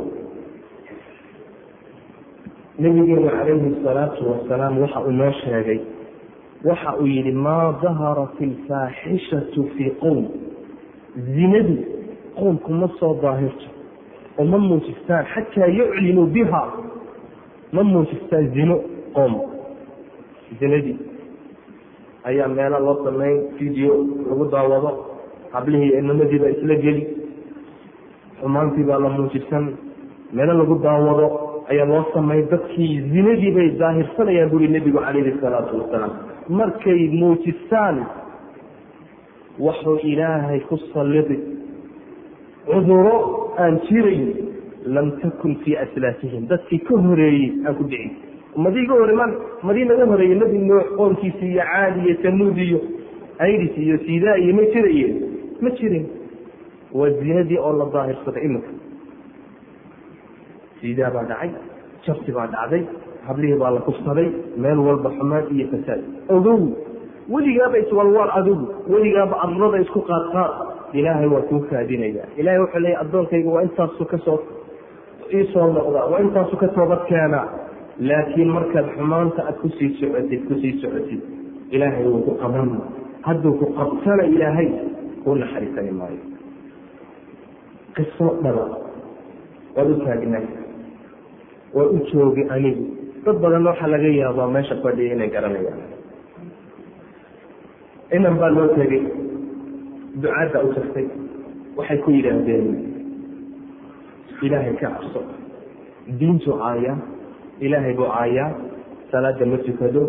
nabigeenu calayhi salaatu wasalaam waxa uu noo sheegay waxa uu yihi maa daharat alfaaxishatu fii qowm zinadu qoomku ma soo daahirto oo ma muujistaan xataa yuclinuu biha ma muujistaan zino qoom zinadii ayaa meelo loo samayn video lagu daawado hablihii inamadiiba isla geli xumaantii baa la muujisan meelo lagu daawado ayaa loo samayn dadkii zinadii bay daahirsanayaan buri nebigu calayhi salaatu wasalaam markay muujistaan wuxuu ilaahay ku sallidi cuduro aan jirayn lam takun fii aslaafihim dadkii ka horeeyey aan ku dhicin. Ummadii iga hore madii naga horeeyey nebi nuux qoomkiisi iyo caadi iyo tamuud iyo airis iyo sidaa iyo ma jiraye ma jirin. Waa zinadii oo la daahirsaday iminka. Sidaa baa dhacay jabsi baa dhacday hablihii baa la kufsaday meel walba xumaan iyo fasaad. Ogow weligaaba iswalwaal adigu weligaaba arlada isku qaadqaad. Ilaahay waa kuu kaadinaya. Ilahay wuxuu leeya addoonkayga waa intaasu ka soo iisoo noqdaa waa intaasu ka toobad keenaa laakiin markaad xumaanta aad ku sii socotid ku sii socotid ilaahay wuu ku qaban hadduu ku qabtana ilaahay kuu naxariisani maayo. Qiso dhaba waad u taagnay waa u joogi anigu. Dad badan waxaa laga yaabaa meesha fadhiya inay garanayaan. Inan baa loo tegay ducaadda u tagtay waxay ku yidhaahdeen ilaahay ka cabso diintu caayaa ilaahay buu caayaa salaada ma tukado.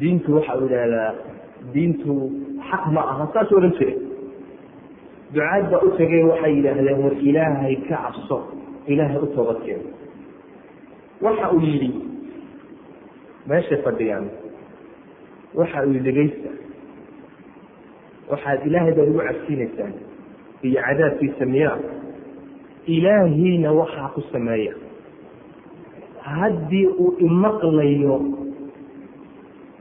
Diintu waxa u idhaahdaa diintu xaq ma aha saas odhan jira ducaad u tegay waxay yidhaahdeen war ilaahay ka cabso ilaahay u toobadkeeno waxa uu yidhi. Meeshay fadhiyaan. Waxa uu dhegaysta waxaad ilaahay baad ugu cabsiinaysaan iyo cadaabkiisa miyaa. Ilaahiina waxaa ku sameeya. Haddii uu imaqlayo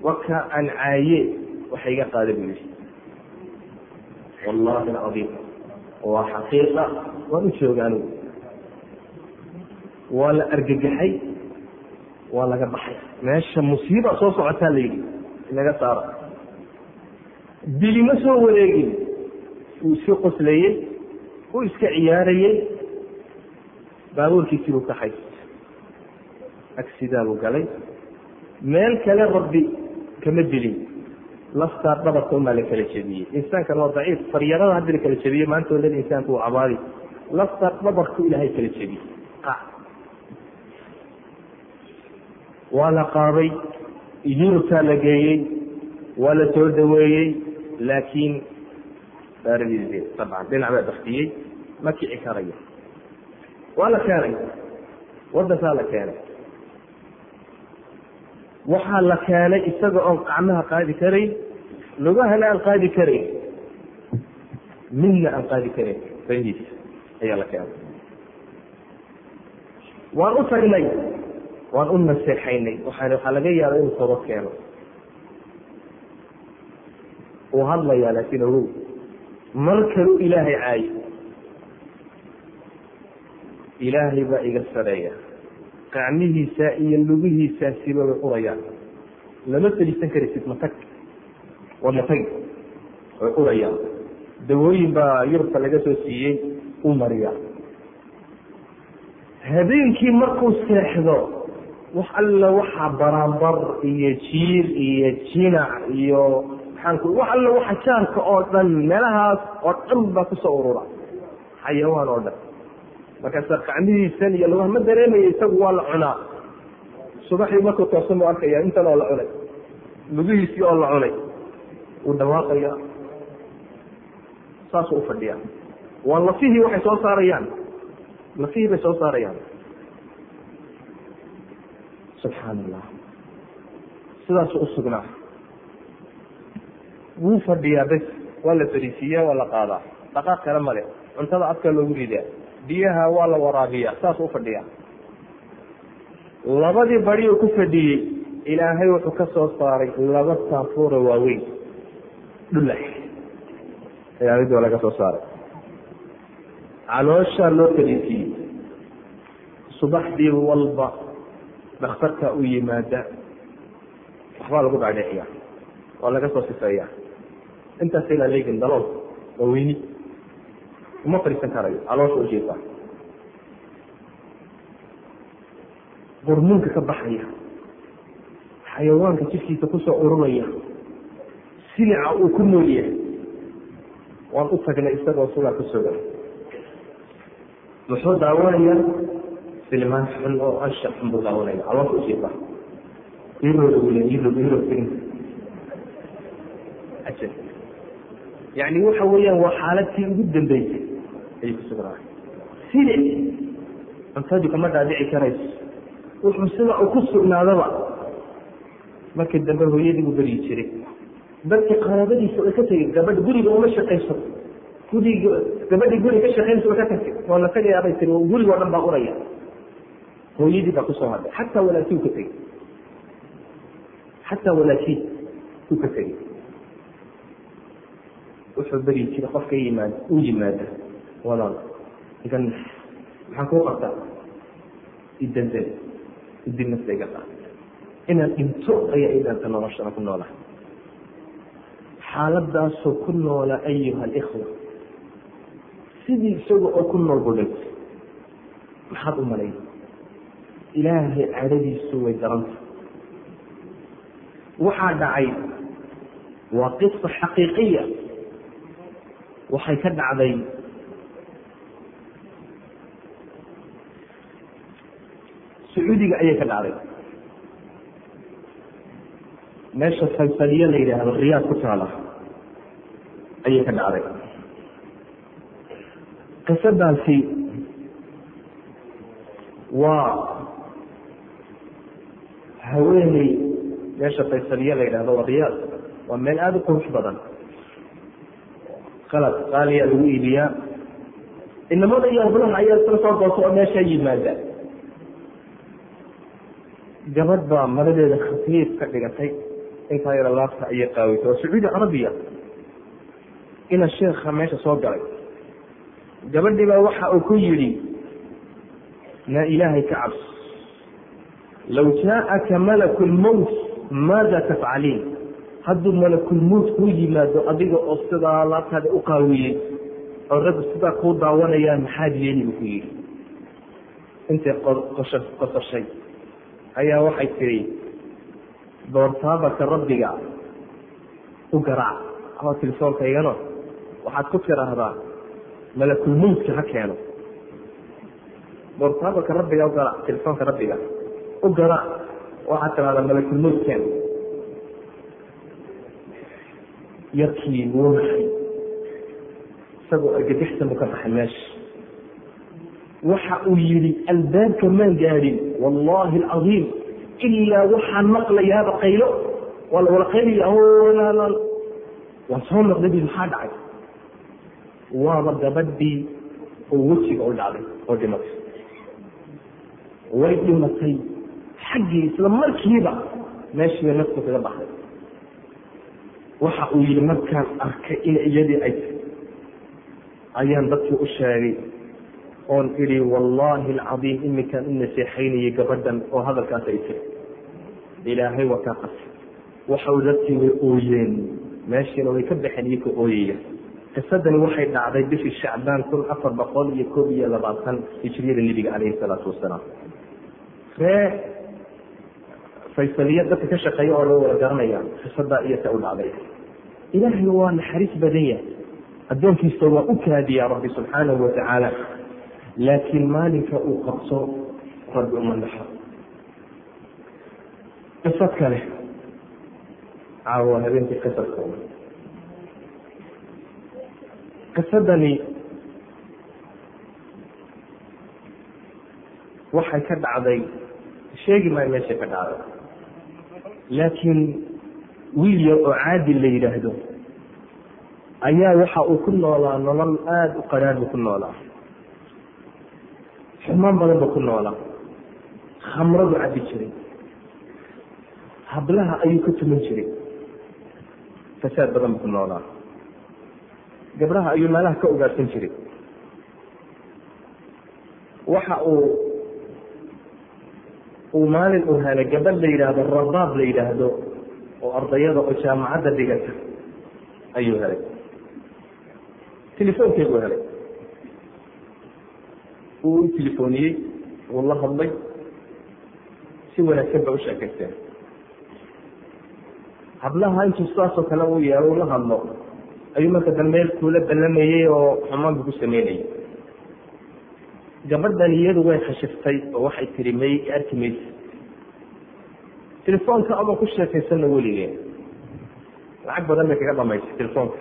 waka aan caaye waxa iga qaada buu yihi wallahi alcadiim waa xaqiiqa. Waan u jooga waa la argagaxay waa laga baxay. Meesha musiiba soo socotaa la yidhi inaga saara. Dilima soo wareegin. Uu iska qoslayey uu iska ciyaarayey baabuurkiisii buu kaxay agsidaa buu galay. Meel kale rabbi kama dilin. Laftaa dhabarka umaa la kala jebiyey. Insaankan waa daciif faryarada haddi la kala jebiyey maanta o dhan insaanku uu cabaadi laftaa dhabarku ilaahay kala jebiyey waa la qaaday yurubtaa la geeyey waa la soo dhaweeyey laakiin daaradiis dabcan dhinac baa baktiyey ma kici karayo. Waa la keenay wadankaa la keenay. Waxaa la keenay isaga oon qacmaha qaadi karayn lugahana aan qaadi karayn midna aan qaadi karayn baniis ayaa la keenay. Waan u tagnay waan u naseexaynay. Waxaan waxaa laga yaaba inuu toobad keeno. Uu hadlayaa laakiin ogow mar kalu ilaahay caayo ilaahay baa iga sareeya. Qacmihiisa iyo lugihiisaasiba way urayaan. Lama feliisan karaysid matag waa matag way urayaan. Dawooyin baa yurubka laga soo siiyey u mariya habeenkii markuu seexdo wax alla waxaa baraanbar iyo jiir iyo jinac iyo maxaanku wax alla waxa jaarka oo dhan meelahaas oo dhan baa ku soo urura. Xayawaan oo dhan. Markaasa qacmihiisan iyo lugaha ma dareemaya isagu waa la cunaa. Subaxii markuu toosan buu arkaya intan oo la cunay. Lugihiisii oo la cunay. Wuu dhawaaqaya saasuu ufadhiya waa lafihii waxay soo saarayaan. Lafihii bay soo saarayaan subxaan allah sidaasuu usugnaa wuu fadhiyaa bes waa la fariisiiya waa la qaadaa. Dhaqaaq kale male cuntada afka loogu ridaa biyaha waa la waraabiyaa saasuu ufadhiyaa labadii badi uu ku fadhiyey ilaahay wuxuu ka soo saaray laba saafuura waaweyn. Dhulax ayaa mid laga soo saaray. Calooshaa loo fadhiisiiyey. Subaxdii walba dhakhtarka u yimaada waxbaa lagu dhaadhiciya waa laga soo sifeeya. Intaas ilaa leegin dalool waa weyni uma fadhiisan karayo caloosha ujeeda qurmunka ka baxaya xayawaanka jidkiisa ku soo ururaya silica uu ku nool yahay waan u tagnay isagoo sugaa ku sugan. Muxuu daawanaya filmaan xun oo ansha xun buu daawanaya caloosha ujeeda yani waxa weeyaan waa xaaladtii ugu dambeysay ayay ku sugnaay silic cuntadii kama dhaadhici karayso wuxuu sida uu ku sugnaadaba markii dambe hooyadii buu beryi jiray dadkii qaraabadiisa way ka tegey gabadh guriga uma shaqayso guriga gabadhii guriga ka shaqaynaysa way ka tagtay waa la tagayaabay tiri guriga o dhan baa uraya hooyadii baa ku soo hadlay. Xataa walaakii u ka tegey xataa walaakii uu ka tegey wuxuu beryi jiray qofka yimaad u yimaada. Walaal. Igan maxaa kuu qabtaa. Idandel idib nafta iga qaad inaan dhinto ayaa idanta noloshana ku noolaha xaaladaasoo ku noola ayuha alikhwa sidii isaga oo ku nool budhig maxaad u malay ilaahay cadhadiisu way daranta waxaa dhacay waa qisa xaqiiqiya. Waxay ka dhacday sacuudiga ayay ka dhacday. Meesha faysaliye la yidhaahdo riyaad ku taala ayay ka dhacday. Qisadaasi waa haweeney meesha faysaliye la yidhahdo waa riyaad waa meel aada u qurux badan. Qalab qaaliya lagu iibiyaa. Inamada iyo hablaha ayaa isla soo gooto oo meesha yimaada gabadh baa maradeeda khafiif ka dhigatay. Intaa yaro laabta ayay qaawitay. Waa sacuudi carabiya. Ina sheekha meesha soo galay. Gabadhii baa waxa uu ku yidhi naa ilaahay ka cabs low jaaaka malaku lmowt maada tafcaliin hadduu malakulmowt kuu yimaado adiga oo sidaa laabtaada u qaawiyey oo raggu sidaa kuu daawanayaan maxaad yeeli buu ku yidhi intay qosashay ayaa waxay tidhi doortaabaka rabbiga u garaac ama telefoonkaygano waxaad ku tiraahdaa malakulmowtka ha keeno doortaabaka rabbiga u garaac telefoonka rabbiga u garaac waxaad tiraahdaa malakulmowt keeno yarkii wuu naxay isagoo argagixsan buu ka baxay meesha waxa uu yidhi albaabka maan gaadhin wallahi alcadiim ilaa waxaan maqlayaaba qaylo. Waa la qaylaya waan soo noqday bu maxaa dhacay? Waaba gabadhii oo wejiga u dhacday oo dhimatay. Way dhimatay xaggii isla markiiba meeshiiba nafku kaga baxday. Waxa uu yihi markaan arkay in iyadii ay tahy ayaan dadkii u sheegay oon idhi wallaahi alcadiim iminkaan u naseexaynayay gabadhan oo hadalkaas ay tiri ilaahay waa kaa qasay waxau dadkii way ooyeen meeshiina way ka baxeen iyo ooyaya qisadani waxay dhacday bishii shacbaan kun afar boqol iyo koob iyo labaatan hijriyada nebiga calayhi salaatu wasalaam. Ree faysaliya dadka ka shaqeeya oo loo wada garanaya qisadaa iyo ta u dhacday. Ilaahay waa naxariis badan yahay. Addoonkiisa waa u kaadiyaa rabbi subxaanahu watacaala laakiin maalinka uu qabso rabbi uma naxo qisad kale caawa habeenkii qisadkooda qisadani waxay ka dhacday sheegi maayo meeshay ka dhacday laakiin wiil yar oo caadil la yidhaahdo ayaa waxa uu ku noolaa nolol aada u qaraar buu ku noolaa. Xumaan badan buu ku noolaa. Khamradu cabbi jiray. Hablaha ayuu ka tuman jiray. Fasaad badan buu ku noolaa. Gabdhaha ayuu meelaha ka ugaarsan jiray. Waxa uu uu maalin uu helay gabadh la yidhaahdo rabaab la yidhaahdo oo ardayada oo jaamacadda dhigata ayuu helay. Telefoonkeeduu helay. Wuu u telefooniyey wuu la hadlay si wanaagsan ba u sheekaysteen hablaha intuu sidaasoo kale uu yeelo ula hadlo. Ayuu marka dambe kuula ballamayey oo xumaan buu ku sameynayay gabadhan iyadu way khashiftay oo waxay tihi may arki maysa telefoonka ama ku sheekaysanna weligee lacag badan bay kaga dhamaysay telefoonka.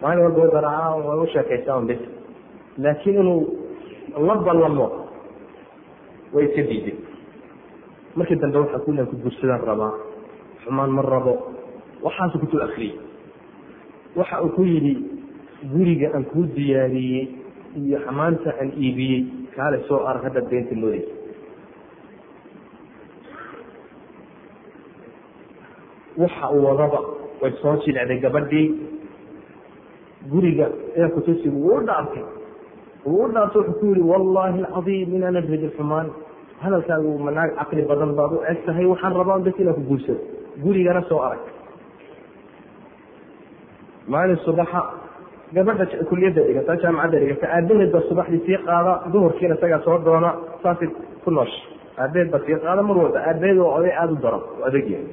Maalin walba garaaca way u sheekaysaa bis laakiin inuu la ballamo way iska diiday markii dambe waxaa ku ku gursadaan rabaa xumaan ma rabo waxaasu kutuu akriyey waxa uu ku yidhi guriga aan kuu diyaariyey iyo xamaanta aan iibiyey kaale soo arag haddaad beenta moodeysa waxa uu wadaba way soo jilecday gabadhii. Guriga ee kutusigu wuu u dhaartay wuu u dhaartay wuxuu ku yihi wallaahi alcadiim inaanan rajin xumaan. Hadalkaagu manaag caqli badan baad u eg tahay waxaan rabaa bas inaan ku guursado. Gurigana soo arag. Maalin subaxa gabadha kuliyadda dhigata jaamacadda dhigata aabaheed baa subaxdii sii qaada duhurkiina isagaa soo doona saasay ku noosha aabaheed baa sii qaada mar walba aabaheed waa oday aada u daran oo adagyahay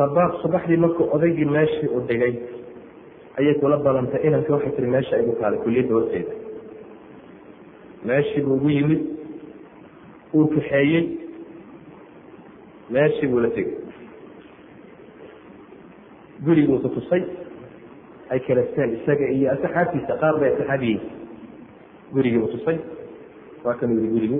rabaaq subaxdii markuu odaygii meeshii u dhigay ayay kula balantay inanka waxay tiri meesha igu taalay kuliyadda horteeda. Meeshii buu ugu yimid uu kaxeeyey meeshii buu la tegey. Guriguu tutusay ay kalasteen isaga iyo asxaabtiisa qaar bay asxaabiyiin gurigii uu tusay. Waa kan yiri gurigu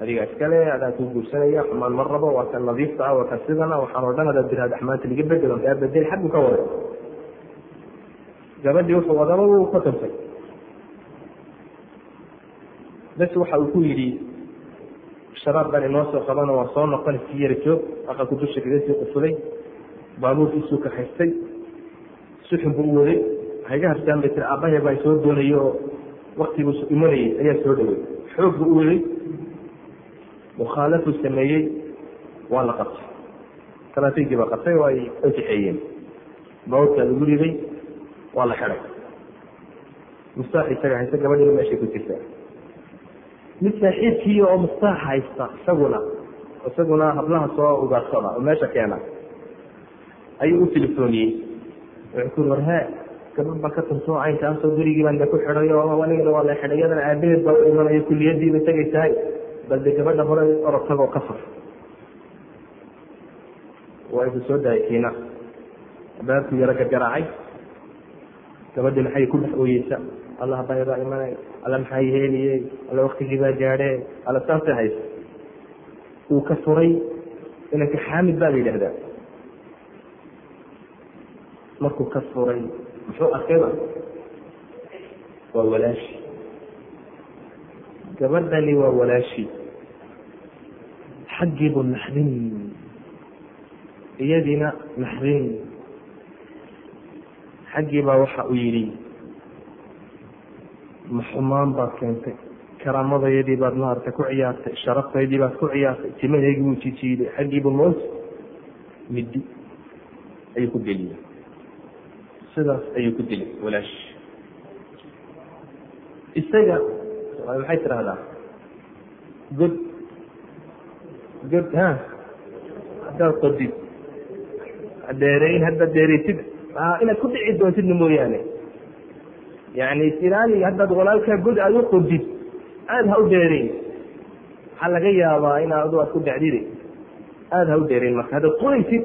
adigaa iskale adaan kuu guursanaya xumaan ma rabo waa kan nadiifta ah waa kan sidana waxaan oo dhan adaad tiraada axmaanta liga bedelo kaa bedel xaggu ka waday. Gabadhii wuxuu wadaba wuu ka tuntay bes waxa uu ku yidhi sharaab baan inoo soo qabano waa soo noqon iski yara joog aqalku dusha kaga sii qufulay baabuurkiisuu ka haystay suxun buu waday. Hayga harstaan bay tiri aabbahe baa soo doonayay oo waktiguu imanayay ayaa soo dhawey xoog buu u waday. Mukhaalafuu sameeyey waa la qabtay. Talaatiigii baa qabtay oo ay kaxeeyeen baabuurkaa lagu riday waa la xidhay. Mustaax isaga haysta gabadhiina meeshay ku jirtaa. Mid saaxiibkiiyo oo mustaax haysta isaguna isaguna hablaha soo ugaarsada oo meesha keena ayuu u telefooniyey wuxuu war hee gabad baa ka tunto caynkaasoo gurigii baan ku xidhay oo anigana waa la xidhay iyadana aabaheed baa u imanayo kuliyadiiba tagay tahay. Bal de gabadha hore orotagoo ka fur waa isu soo daayay kiina. Baabkuu yaro gargaraacay. Gabadhii maxay ku dhex ooyeysa? Allah baydaa imanay alla maxaa yeeliyey alla waktigii baa gaadhee alla saasay haysa. Uu ka furay inanka xaamid baa la yidhahdaa markuu ka furay muxuu arkayba waa walaashi. Gabadhani waa walaashi. Xaggiibu naxdin iyadiina naxdin xaggii baa waxa uu yidhi ma xumaan baad keentay. Karaamadayadii baad maarata ku ciyaartay sharaftaydii baad ku ciyaartay timahaygii wuu jijiiday. Xaggiibu moos middi ayuu ku geliyey sidaas ayuu ku dilay walaash isaga maxay tidahdaa god god ha haddaad qodid dheereyn haddaad dheereysid inaad ku dhici doontidna mooyaane. Yani ilaali haddaad walaalkaa god aad u qodid aada ha u dheereyn waxaa laga yaabaa in adu aad ku dhacdide aada ha u dheereyn marka haddaad qoraysid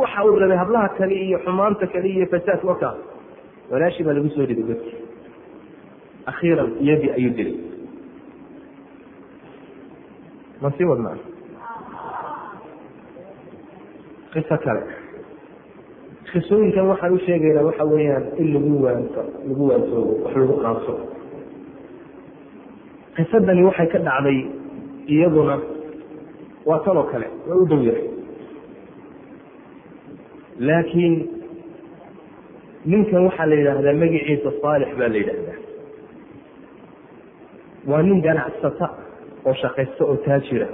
waxa uu rabay hablaha kale iyo xumaanta kale iyo fasaadka wakaas walaashii baa lagu soo riday godki akhiiran iyadii ayuu dilay. Ma sii wadnaa qiso kale. Qisooyinkan waxaan u sheegaynaa waxa weeyaan in lagu waanto lagu waansoobo wax lagu qaanso. Qisadani waxay ka dhacday iyaduna waa tan oo kale waa u dhow yahay laakiin ninkan waxaa la yidhaahdaa magaciisa saalix baa la yidhaahdaa. Waa nin ganacsata oo shaqaysta oo taajira.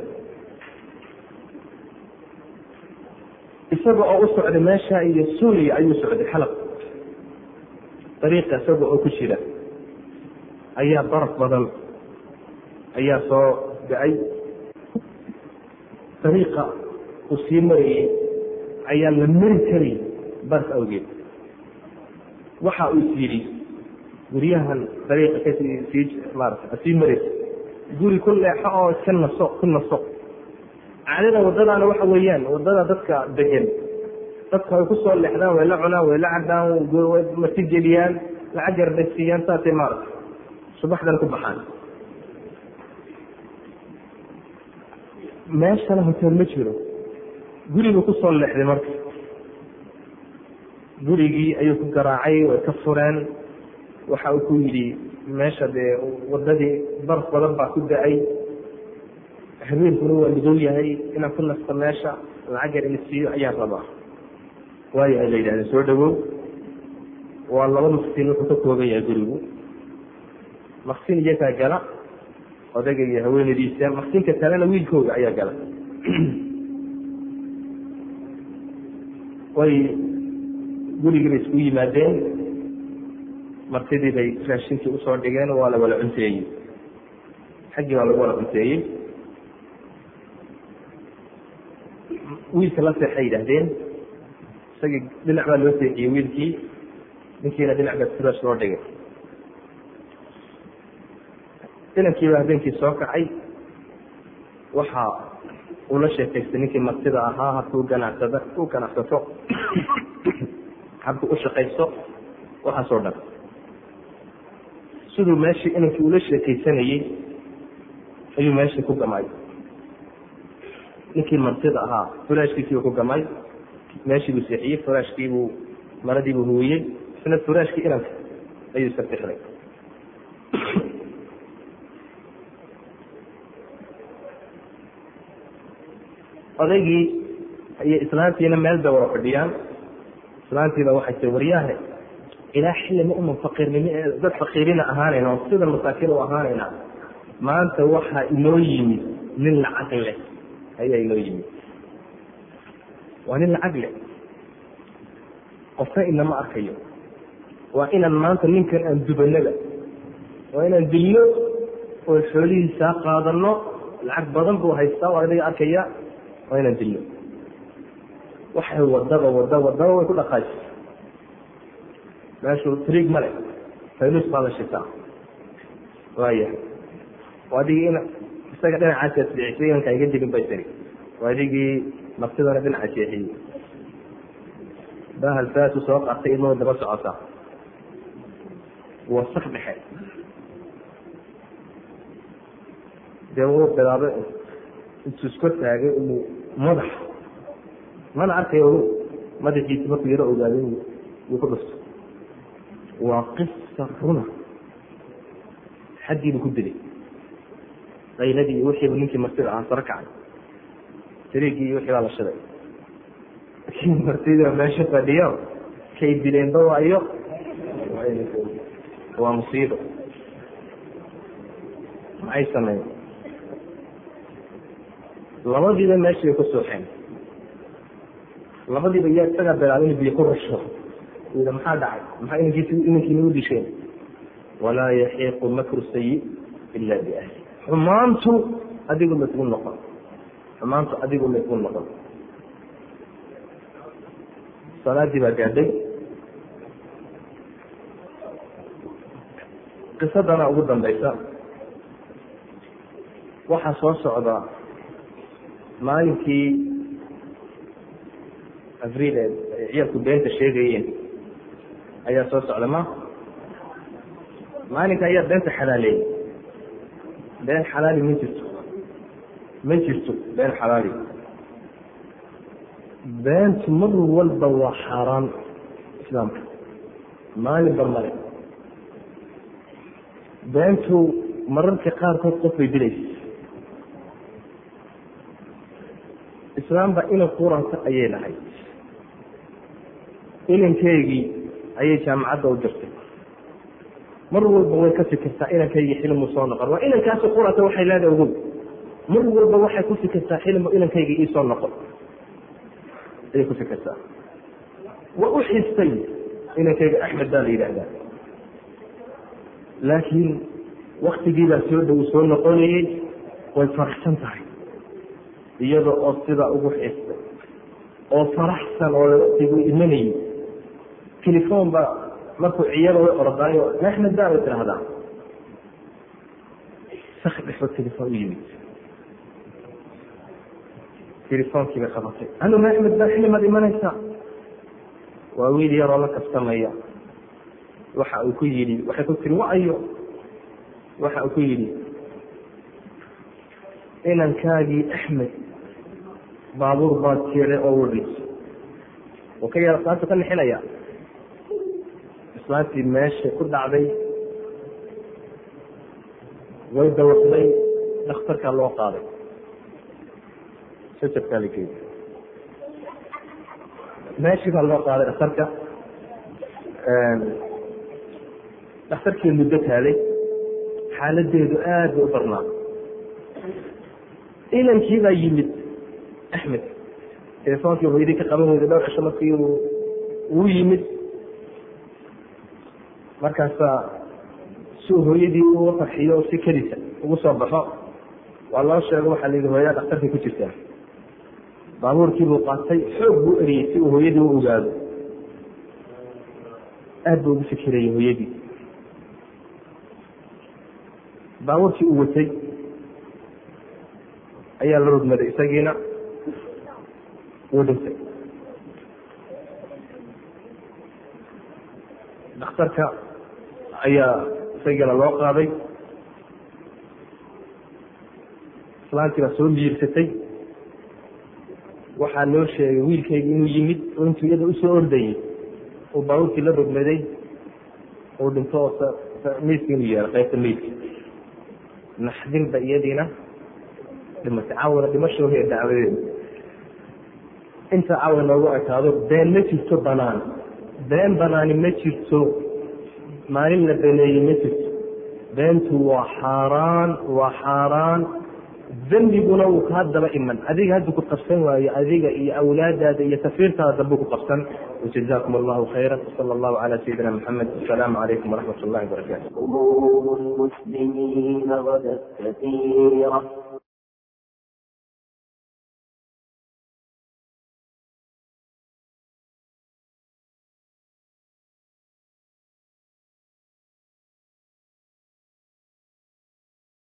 Isaga oo u socday meesha iyo suuriya ayuu socday xalab dariiqa isaga oo ku jira ayaa baraf badan ayaa soo da'ay. Dariiqa uu sii marayey ayaa la mari karay barf awgeed. Waxa uu yidhi guryahan dariiqa ka sii sii maraysa guri ku leexo oo iska naso ku naso. Caadada waddadaana waxa weeyaan waddada dadka degan dadka way ku soo leexdaan way la cunaan way la cabaan masi geliyaan lacag yarbasiiyaan saasay maarata subaxdan ku baxaan. Meeshana hotel ma jiro guriguu ku soo leexday marka. Gurigii ayuu ku garaacay way ka fureen. Waxa uu ku yidhi meesha dee wadadii barf badan baa ku da'ay. Habeenkuna waa madow yahay inaan ku nasto meesha lacag yar ina siiyo ayaan rabaa waayo ay la yidhahdeen soo dhawow waa laba maqsin wuxuu ka kooban yahay gurigu. Maqsin iyagaa gala odayga iyo haweenadiisa maqsinka kalena wiilkooga ayaa gala <clears throat> way gurigii bay isku yimaadeen. Martidii bay raashinkii u soo dhigeen waa la wala cunteeyey. Xaggii waa lagu wala cunteeyey. Wiilka la seexay yidhaahdeen isagii dhinac baa loo seexiyey wiilkii ninkiina dhinac baa furash loo dhigay. Inankiiba habeenkii soo kacay. Waxa uu la sheekaystay ninkii martida ahaa habkuu ganacsada u ganacsato habku u shaqayso waxaasoo dhan siduu meeshii inankii ula sheekaysanayey ayuu meeshii ku gamay. Ninkii martida ahaa furaashkiisiibuu ku gamay meeshii buu seexiyey furaashkiibuu maradiibuu huwiyey isna furaashkii inanka ayuu iska tixray odaygii iyo islaantiina meel bay wada fadhiyaan. Islaantiiba waxay tii waryaahe ilaa xilli ma uman faqiirnimo dad faqiirina ahaanayna oo sida masaakiin u ahaanayna maanta waxaa inoo yimid nin lacag leh. Ayaa inoo yimid. Waa nin lacag leh. Qofna inama arkayo. Waa inaan maanta ninkan aan dubanaba. Waa inaan dilno oo xoolihiisaa qaadano. Lacag badan buu haystaa waa adiga arkaya waa inaan dilno waxay wadaba wada wadaba way ku dhaqaajisa meeshu triig male faynus baa la shitaa waayahay waa adigii in isaga dhinacaas asbicisay inanka iga dilin bay tiri. Adigii naftidana dhinaca jeexiyey bahal saasu soo qartay idmoo daba socota. Waa sak dhexe. Dee wuu bilaabay. Intuu iska taagay inuu madax. Mana arkayo madaxiisi markuu yaro ogaaday wuu ku dhufto waa qisa runa. Xaggiibu ku dilay. Qayladii iyo wixiibu ninkii martida ahaa saro kacay. Tariigii iyo wixii baa la shiday. Kii martida meesha fadhiyo kay dileenba waayo. Waa musiibo. Maxay sameeyen labadiiba meeshii bay ku suuxeen labadiiba yaa isagaa bilaabay inu biyo ku rasho ida maxaa dhacay? Maxaa inankiis inankiina u disheen walaa yaxiiqu makru sayi ila biahli xumaantu adigu maisgu noqon. Xumaantu adigu maisgu noqon. Salaadii baa gaadhay. Qisadana ugu dambaysa. Waxaa soo socda maalinkii avril ee ciyalku beenta sheegayeen ayaa soo socda ma? Maalinka ayaa beenta xalaaleeyey been xalaali ma jirto. Ma jirto been xalaali. Beentu mar walba waa xaaraan islaamka. Maalinba male. Beentu mararka qaarkood qof bay dilaysa islaamba inan kuranta ayay lahayd inankeygii ayay jaamacadda u dirtay mar walba way ka fikirtaa inankaygii xilmu soo noqon. Waa inankaasi quranta waxay leedahay ogow mar walba waxay ku fikirtaa xilmu inankaygii iisoo noqon. Ayay ku fikirtaa. Waa u xistay inankayga axmed baa la yidhaahdaa. Laakiin waktigiibaa soo dhow soo noqonayey way faraxsan tahay iyada oo sidaa ugu xistay oo faraxsan oo waktigu imanayay telefon ba markuu ciyada way ordaayo axmed baa bay tidhaahdaa sak dhexo telefon u yimid. Telefoonkii bay qabatay. Anu axmed baa xilimaad imanaysaa waa wiil yaroo la kastamaya. Waxa uu ku yidhi waxay ku tiri waayo. Waxa uu ku yidhi inankaagii axmed baabuur baad jeeday oo wadhis oo ka yar islaantu ka nixinaya. Islaantii meesha ku dhacday way dawaqday dhakhtarkaa loo qaaday. Jajabkaa la geeyey meeshii baa loo qaaday dhakhtarka. Dhakhtarkii muddo taalay xaaladeedu aad bay u darnaa inankii baa yimid axmed telefoonkii hooyadii ka qaban weyday dhowr cisho markii uu yimid. Markaasaa si uu hooyadii uga farxiyo si kedisa ugu soo baxo waa loo sheego waxaa la yidhi hooyada dhakhtarkay ku jirtaa baabuurkii buu qaatay xoog buu eriyey si uu hooyadii u ogaado. Aad buu ugu fikirayay hooyadii. Baabuurkii uu watay ayaa la rogmaday isagiina wuu dhintay dhakhtarka ayaa isagiina loo qaaday islaantii baa soo miirsatay waxaa loo sheegay wiilkayga inuu yimid oo iyada u soo ordayey uu baabuurkii la rogmaday uu dhinto oo meydka inuu yeelo qaybta meydka naxdinba iyadiina dhimatay caawina dhimashoohiya dacwadeeda inta caawa noogu ekaado been ma jirto banaan. Been banaani ma jirto maalin la beneeyey ma jirto. Beentu waa xaaraan waa xaaraan. Dembiguna wuu kaa daba iman. Adiga haddu ku qabsan waayo adiga iyo awlaadaada iyo tafiirtaada dambu ku qabsan. Wajazakum allahu khayra wsala allahu cala sayidina maxamed asalaamu calaykum waraxmat ullahi wabarakatu